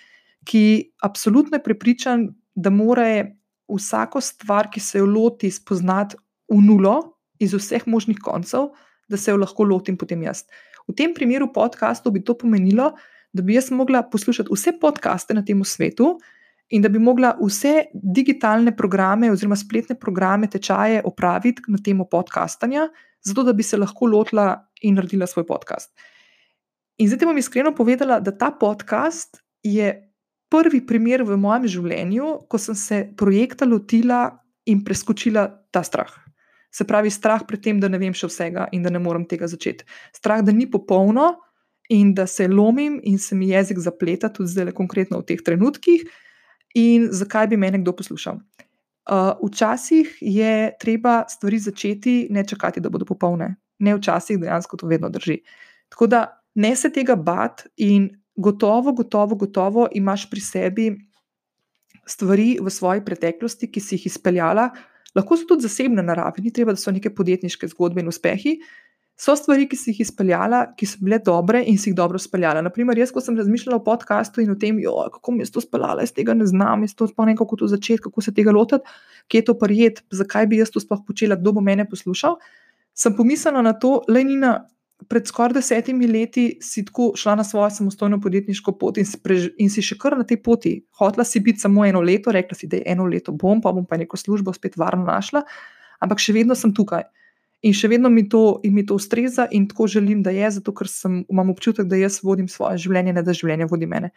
ki absolutno je prepričan, da mora vsako stvar, ki se jo loti, spoznati v nulo, iz vseh možnih koncev, da se jo lahko lotim potem jaz. V tem primeru podkastov bi to pomenilo, da bi jaz mogla poslušati vse podkaste na tem svetu in da bi mogla vse digitalne programe oziroma spletne programe, tečaje opraviti na temo podkastanja, zato da bi se lahko lotila in naredila svoj podcast. In zdaj bom iskreno povedala, da ta podcast je prvi primer v mojem življenju, ko sem se projekta lotila in preskočila ta strah. Se pravi, strah pred tem, da ne vem še vsega in da ne morem tega začeti. Strah, da ni popolno in da se lomim in se mi jezik zapleta, tudi zdaj, konkretno v teh trenutkih, in zakaj bi me nekdo poslušal. Uh, včasih je treba stvari začeti, ne čakati, da bodo popolne. Ne včasih, dejansko to vedno drži. Tako da ne se tega bati in gotovo, gotovo, gotovo imaš pri sebi stvari v svoji preteklosti, ki si jih izpeljala, lahko so tudi zasebne narave, ni treba, da so neke podjetniške zgodbe in uspehi. So stvari, ki si jih izpeljala, ki so bile dobre in si jih dobro speljala. Naprimer, jaz, ko sem razmišljala o podkastu in o tem, jo, kako mi je to speljala, jaz tega ne znam, jaz to sploh ne vem, kako to začeti, kako se tega lotiti, kje je to prijet, zakaj bi jaz to sploh počela, kdo bo mene poslušal. Sem pomislila na to, le Nina, pred skoraj desetimi leti si tako šla na svojo samostojno podjetniško pot in si, prež, in si še kar na tej poti. Hotla si biti samo eno leto, rekla si, da je eno leto bom, pa bom pa neko službo spet varno našla, ampak še vedno sem tukaj. In še vedno mi to, mi to ustreza in tako želim, da je, zato ker sem, imam občutek, da jaz vodim svoje življenje, ne da življenje vodi mene.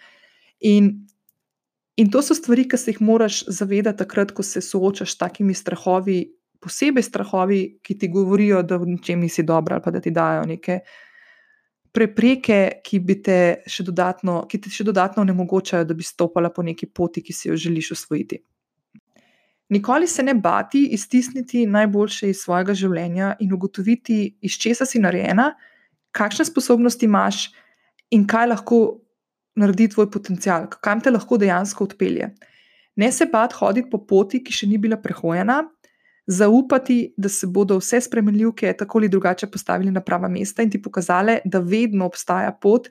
In, in to so stvari, ki se jih moraš zavedati takrat, ko se soočaš s takimi strahovi, posebej strahovi, ki ti govorijo, da v čem nisi dobra, ali pa da ti dajo neke prepreke, ki, te še, dodatno, ki ti še dodatno onemogočajo, da bi stopala po neki poti, ki si jo želiš usvojiti. Nikoli se ne bati iztisniti najboljše iz svojega življenja in ugotoviti, iz česa si narejena, kakšne sposobnosti imaš in kaj lahko naredi tvoj potencial, kam te lahko dejansko odpelje. Ne se bati hoditi po poti, ki še ni bila prehojena, zaupati, da se bodo vse spremenljivke tako ali drugače postavili na prava mesta in ti pokazale, da vedno obstaja pot,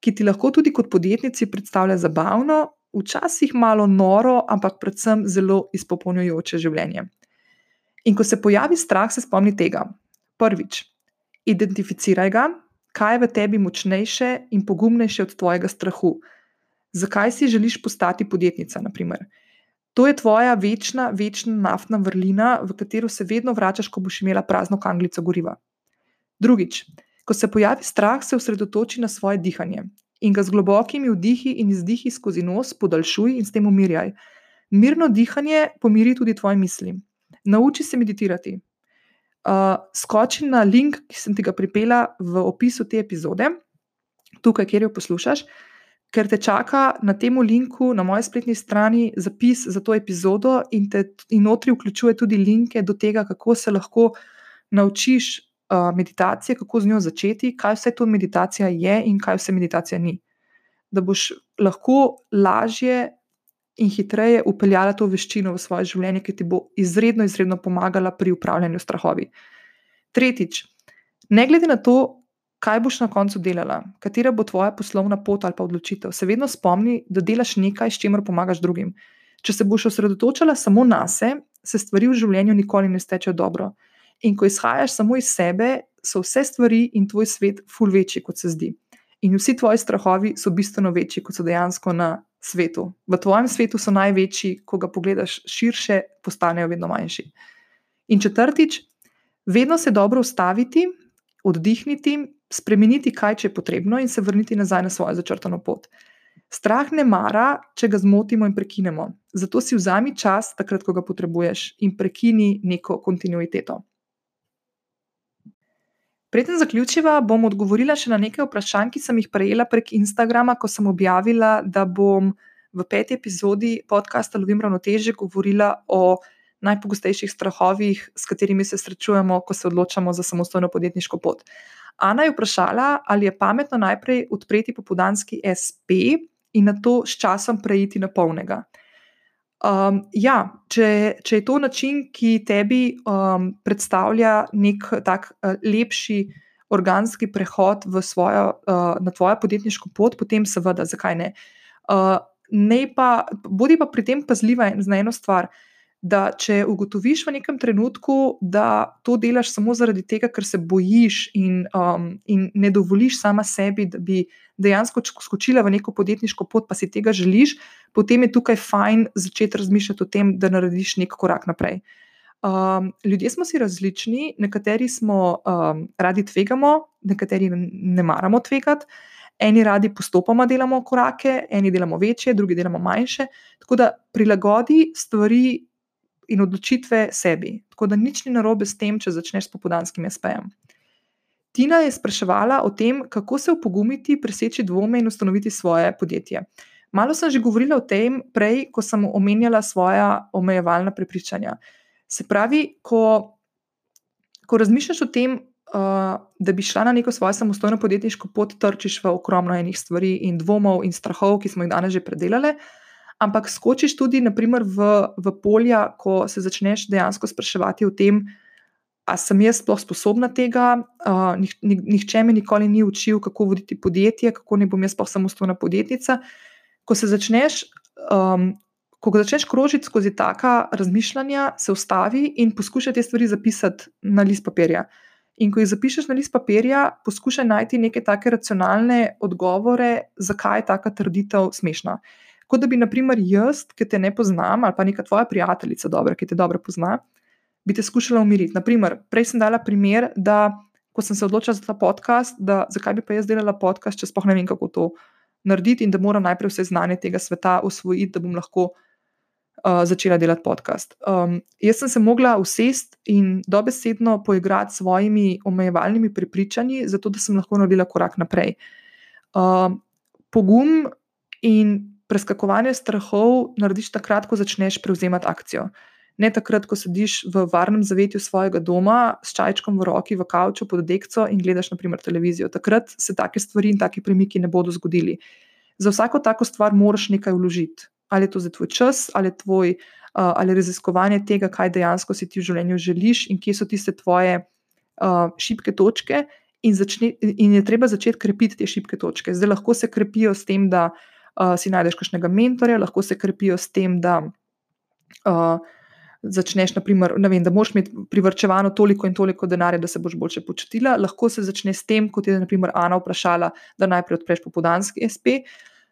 ki ti lahko tudi kot podjetnici predstavlja zabavno, včasih malo noro, ampak predvsem zelo izpopolnjujoče življenje. In ko se pojavi strah, se spomni tega. Prvič, identificiraj ga, kaj je v tebi močnejše in pogumnejše od tvojega strahu. Zakaj si želiš postati podjetnica, naprimer? To je tvoja večna, večna naftna vrlina, v katero se vedno vračaš, ko boš imela prazno kanglico goriva. Drugič, ko se pojavi strah, se osredotoči na svoje dihanje in ga z globokimi vdihi in izdihi skozi nos podaljšuj in s tem umirjaj. Mirno dihanje pomiri tudi tvoje misli. Nauči se meditirati. Uh, skoči na link, ki sem ti ga pripela v opisu te epizode, tukaj, kjer jo poslušaš ker te čaka na tem linku na moji spletni strani zapis za to epizodo in te in notri vključuje tudi linke do tega, kako se lahko naučiš uh, meditacije, kako z njo začeti, kaj vse to meditacija je in kaj vse meditacija ni. Da boš lahko lažje in hitreje upeljala to veščino v svoje življenje, ki ti bo izredno, izredno pomagala pri upravljanju strahovi. Tretjič, ne glede na to, kaj boš na koncu delala, katera bo tvoja poslovna pot ali pa odločitev. Se vedno spomni, da delaš nekaj, s čimer pomagaš drugim. Če se boš osredotočala samo na sebe, se stvari v življenju nikoli ne stečejo dobro. In ko izhajaš samo iz sebe, so vse stvari in tvoj svet ful večji, kot se zdi. In vsi tvoji strahovi so bistveno večji, kot so dejansko na svetu. V tvojem svetu so največji, ko ga pogledaš širše, postanejo vedno manjši. In četrtič, vedno se dobro ustaviti, oddihniti, spremeniti, kaj če je potrebno, in se vrniti nazaj na svojo začrtano pot. Strah ne mara, če ga zmotimo in prekinemo. Zato si vzami čas, takrat, ko ga potrebuješ, in prekini neko kontinuiteto. Preden zaključiva, bom odgovorila še na nekaj vprašanj, ki sem jih prejela prek Instagrama, ko sem objavila, da bom v peti epizodi podcasta Lovim ravnoteže govorila o najpogostejših strahovih, s katerimi se srečujemo, ko se odločamo za samostojno podjetniško pot. Ana je vprašala, ali je pametno najprej odpreti popodanski SP in na to s časom preiti na polnega. Um, ja, če, če je to način, ki tebi um, predstavlja nek tak uh, lepši organski prehod svojo, uh, na tvojo podjetniško pot, potem seveda, zakaj ne. Uh, ne pa, bodi pa pri tem pazljiva na eno stvar da če ugotoviš v nekem trenutku, da to delaš samo zaradi tega, ker se bojiš in, um, in ne dovoliš sama sebi, da bi dejansko skočila v neko podjetniško pot, pa si tega želiš, potem je tukaj fajn začeti razmišljati o tem, da narediš nek korak naprej. Um, ljudje smo si različni, nekateri smo um, radi tvegamo, nekateri ne maramo tvegati. Eni radi postopoma delamo korake, eni delamo večje, drugi delamo manjše. Tako da prilagodi stvari in odločitve sebi. Tako da nič ni narobe s tem, če začneš s popodanskim SP-jem. Tina je spraševala o tem, kako se opogumiti, preseči dvome in ustanoviti svoje podjetje. Malo sem že govorila o tem prej, ko sem omenjala svoja omejevalna prepričanja. Se pravi, ko, ko razmišljaš o tem, uh, da bi šla na neko svojo samostojno podjetniško pot, trčiš v ogromno enih stvari in dvomov in strahov, ki smo jih danes že predelali ampak skočiš tudi naprimer, v, v polja, ko se začneš dejansko spraševati o tem, ali sem jaz sploh sposobna tega. Uh, nih, nihče mi nikoli ni učil, kako voditi podjetje, kako ne bom jaz sploh samostojna podjetnica. Ko se začneš. Um, Ko začneš krožiti skozi taka razmišljanja, se ustavi in poskušaj te stvari zapisati na list papirja. In ko jih zapišeš na list papirja, poskušaj najti neke take racionalne odgovore, zakaj je taka trditev smešna. Kot da bi, naprimer, jaz, ki te ne poznam, ali pa neka tvoja prijateljica, dobra, ki te dobro pozna, bi te skušala umiriti. Naprimer, prej sem dala primer, da ko sem se odločila za ta podcast, da zakaj bi pa jaz delala podcast, če spoh ne vem, kako to narediti in da moram najprej vse znanje tega sveta usvojiti, da bom lahko. Uh, začela delati podcast. Um, jaz sem se mogla usesti in dobesedno poigrati s svojimi omejevalnimi prepričanji, zato da sem lahko naredila korak naprej. Uh, pogum in preskakovanje strahov narediš takrat, ko začneš prevzemati akcijo. Ne takrat, ko sediš v varnem zavetju svojega doma s čajčkom v roki, v kavču pod dekco in gledaš, naprimer, televizijo. Takrat se take stvari in take premiki ne bodo zgodili. Za vsako tako stvar moraš nekaj vložiti. Ali je to za tvoj čas, ali, tvoj, uh, ali raziskovanje tega, kaj dejansko si ti v življenju želiš in kje so tiste tvoje uh, šibke točke, in, začne, in je treba začeti krepiti te šibke točke. Zdaj lahko se krepijo s tem, da uh, si najdeš kakšnega mentorja, lahko se krepijo s tem, da uh, začneš, naprimer, vem, da moš imeti privrčevano toliko in toliko denarja, da se boš boljše počutila. Lahko se začne s tem, kot je naprimer Ana vprašala, da najprej odpreš popodanski SP.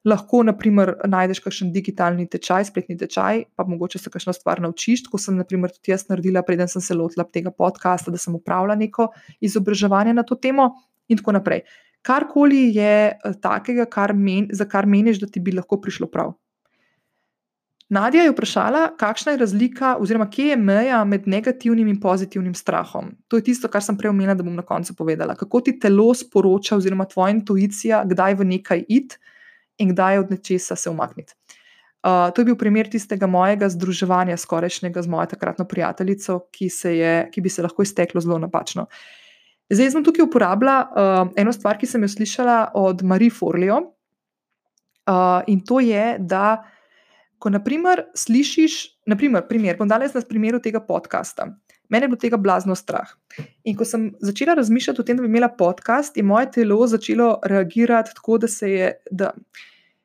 Lahko, naprimer, najdeš kakšen digitalni tečaj, spletni tečaj, pa mogoče se kakšno stvar naučiš. Tako sem, naprimer, tudi jaz naredila, preden sem se lotila tega podcasta, da sem upravila neko izobraževanje na to temo, in tako naprej karkoli je eh, takega, kar men, za kar meniš, da ti bi lahko prišlo prav. Nadja je vprašala, kakšna je razlika, oziroma kje je meja med negativnim in pozitivnim strahom. To je tisto, kar sem prej omenila, da bom na koncu povedala. Kako ti telo sporoča, oziroma tvoja intuicija, kdaj v nekaj id in kdaj od nečesa se umakniti. Uh, to je bil primer tistega mojega združevanja, skorajšnjega z mojo takratno prijateljico, ki, je, ki bi se lahko izteklo zelo napačno. Uh, Zdaj sem tukaj uporabila uh, eno stvar, ki sem jo slišala od Marie Forleo. Uh, in to je, da ko naprimer slišiš, naprimer, primer, bom danes na primeru tega podcasta. Mene je bilo tega blazno strah. In ko sem začela razmišljati o tem, da bi imela podcast, je moje telo začelo reagirati tako, da se je. Da,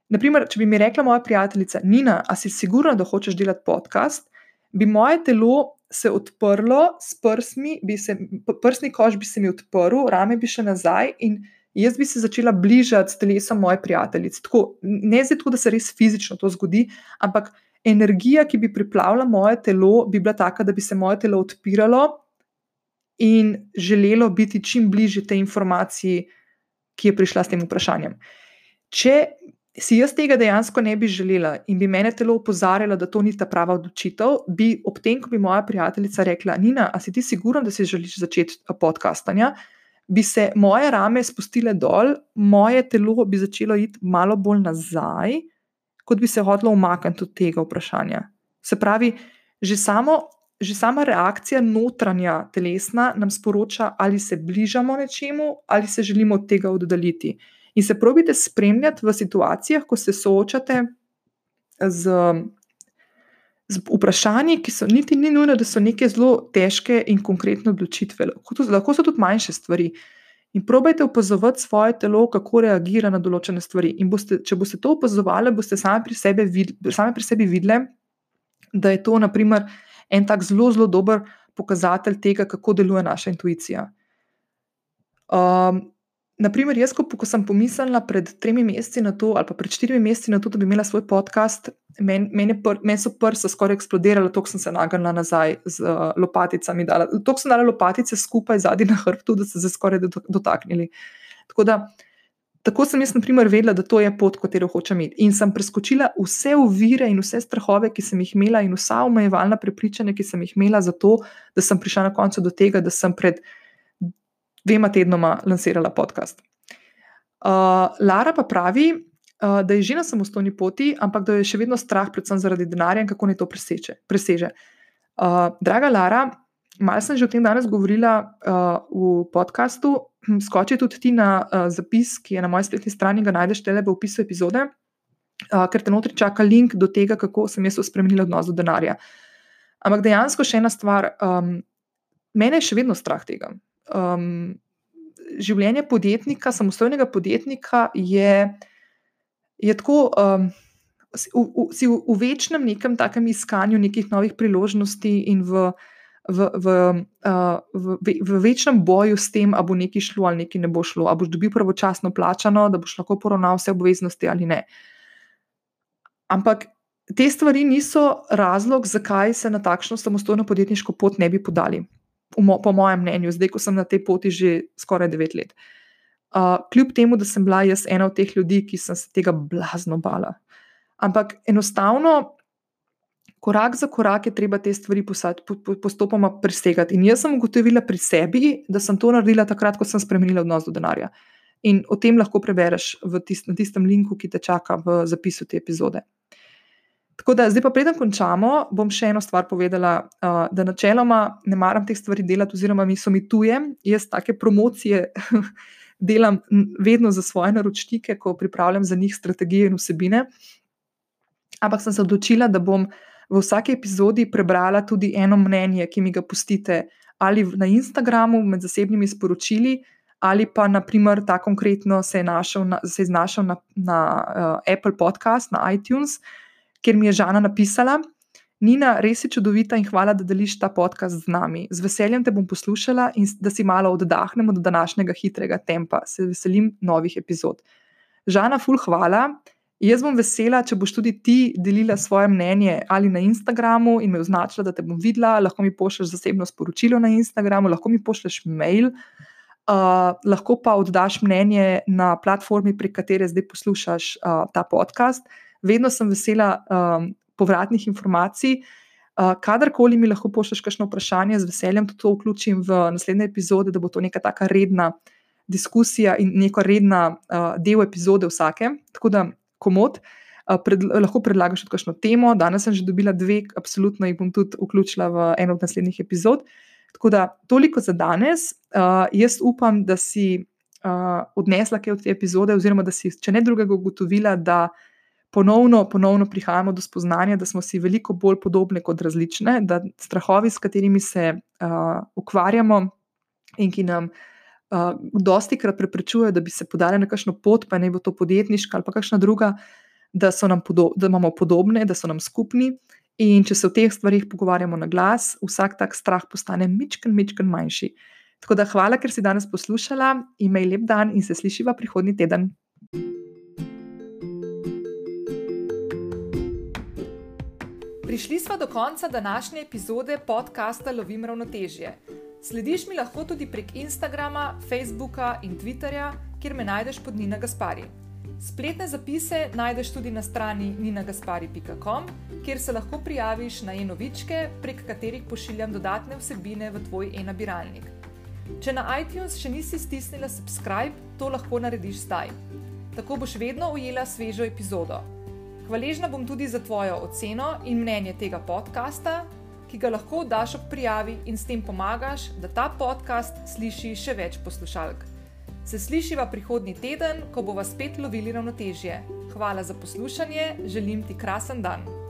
naprimer, če bi mi rekla moja prijateljica Nina, a si sigurna, da hočeš delati podcast, bi moje telo se odprlo s prsmi, se, prsni koš bi se mi odprl, rame bi še nazaj in jaz bi se začela bližati telesom moje prijateljice. Tako, ne zato, da se res fizično to zgodi, ampak energija, ki bi priplavila moje telo, bi bila taka, da bi se moje telo odpiralo in želelo biti čim bližje tej informaciji, ki je prišla s tem vprašanjem. Če si jaz tega dejansko ne bi želela in bi mene telo opozarjalo, da to ni ta prava odločitev, bi ob tem, ko bi moja prijateljica rekla: Nina, a si ti sigurna, da si želiš začeti podcastanje? Bi se moje rame spustile dol, moje telo bi začelo iti malo bolj nazaj, kot bi se hotelo umakniti od tega vprašanja. Se pravi, že, samo, že sama reakcija notranja telesna nam sporoča, ali se bližamo nečemu, ali se želimo od tega oddaljiti. In se probite spremljati v situacijah, ko se soočate z, z vprašanji, ki so niti ni nujno, da so neke zelo težke in konkretne odločitve. Lahko, to, lahko so tudi manjše stvari. In probajte opazovati svoje telo, kako reagira na določene stvari. In boste, če boste to opazovali, boste sami pri, sebi videli, sami pri sebi videli, da je to naprimer, en tak zelo, zelo dober pokazatelj tega, kako deluje naša intuicija. Um, naprimer, jaz, ko, ko sem pomislila pred tremi meseci na to, ali pa pred štirimi meseci na to, da bi imela svoj podcast, meni men men so prsa skoraj eksplodirala, tako sem se nagnila nazaj z uh, lopaticami. Tako sem dala lopatice skupaj zadnji na hrbtu, da so se skoraj dotaknili. Tako da. Tako sem jaz, na primer, vedela, da to je pot, katero hočem imeti. In sem preskočila vse ovire in vse strahove, ki sem jih imela, in vsa omejevalna prepričanja, ki sem jih imela, zato da sem prišla na koncu do tega, da sem pred dvema tednoma lansirala podcast. Uh, Lara pa pravi, uh, da je že na samostojni poti, ampak da je še vedno strah, predvsem zaradi denarja in kako ne to preseče, preseže. Uh, draga Lara, malo sem že o tem danes govorila uh, v podkastu. Hm, skoči tudi ti na uh, zapis, ki je na moji spletni strani, ga najdeš tele v opisu epizode, uh, ker te notri čaka link do tega, kako sem jaz spremenila odnos do denarja. Ampak dejansko še ena stvar, um, mene je še vedno strah tega um, življenje podjetnika, samostojnega podjetnika, je, je tako. Um, Si v, v, si v, v večnem nekem takem iskanju nekih novih priložnosti in v, v, v, uh, v, v večnem boju s tem, ali bo nekaj šlo ali nekaj ne bo šlo, ali boš dobil pravočasno plačano, da boš lahko poravnal vse obveznosti ali ne. Ampak te stvari niso razlog, zakaj se na takšno samostojno podjetniško pot ne bi podali mo, po mojem mnenju, zdaj, ko sem na tej poti že skoraj devet let. Uh, kljub temu, da sem bila jaz ena od teh ljudi, ki sem se tega blazno bala. Ampak enostavno, korak za korak je treba te stvari posad, po, po, postopoma presegati. In jaz sem ugotovila pri sebi, da sem to naredila takrat, ko sem spremenila odnos do denarja. In o tem lahko prebereš tist, na tistem linku, ki te čaka v zapisu te epizode. Tako da, zdaj pa preden končamo, bom še eno stvar povedala, uh, da načeloma ne maram teh stvari delati, oziroma mi so mi tuje. Jaz take promocije delam vedno za svoje naročnike, ko pripravljam za njih strategije in vsebine. Ampak sem se odločila, da bom v vsaki epizodi prebrala tudi eno mnenje, ki mi ga pustite ali na Instagramu med zasebnimi sporočili, ali pa naprimer ta konkretno se je, našel na, se je znašel na, na uh, Apple Podcast, na iTunes kjer mi je Žana napisala: Nina, res si čudovita in hvala, da deliš ta podcast z nami. Z veseljem te bom poslušala in da si malo oddahnemo do današnjega hitrega tempa. Se veselim novih epizod. Žana, ful, hvala. Jaz bom vesela, če boš tudi ti delila svoje mnenje ali na Instagramu in me označila, da te bom videla. Lahko mi pošlješ zasebno sporočilo na Instagramu, lahko mi pošlješ mail, uh, lahko pa oddaš mnenje na platformi, prek katere zdaj poslušaš uh, ta podcast vedno sem vesela um, povratnih informacij. Uh, kadarkoli mi lahko pošlješ kakšno vprašanje, z veseljem to vključim v naslednje epizode, da bo to neka taka redna diskusija in neka redna uh, del epizode vsake. Tako da, komod, uh, pred, lahko predlagaš tudi kakšno temo. Danes sem že dobila dve, absolutno jih bom tudi vključila v eno od naslednjih epizod. Tako da, toliko za danes. Uh, jaz upam, da si uh, odnesla kaj od te epizode, oziroma da si, če ne drugega, ugotovila, da ponovno, ponovno prihajamo do spoznanja, da smo si veliko bolj podobni kot različne, da strahovi, s katerimi se uh, ukvarjamo in ki nam uh, dosti krat preprečujejo, da bi se podali na kakšno pot, pa ne bo to podjetniška ali pa kakšna druga, da, podob, da imamo podobne, da so nam skupni. In če se o teh stvarih pogovarjamo na glas, vsak tak strah postane mičken, mičken manjši. Tako da hvala, ker si danes poslušala, imej lep dan in se slišiva prihodnji teden. Prišli smo do konca današnje epizode podcasta Lovim ravnotežje. Slediš mi lahko tudi prek Instagrama, Facebooka in Twitterja, kjer me najdeš pod Nina Gaspari. Spletne zapise najdeš tudi na strani ninagaspari.com, kjer se lahko prijaviš na e-novičke, prek katerih pošiljam dodatne vsebine v tvoj e-nabiralnik. Če na iTunes še nisi stisnila subscribe, to lahko narediš zdaj. Tako boš vedno ujela svežo epizodo. Hvaležna bom tudi za tvojo oceno in mnenje tega podcasta, ki ga lahko daš ob prijavi in s tem pomagaš, da ta podcast sliši še več poslušalk. Se slišiva prihodnji teden, ko bomo spet lovili ravnotežje. Hvala za poslušanje, želim ti krasen dan.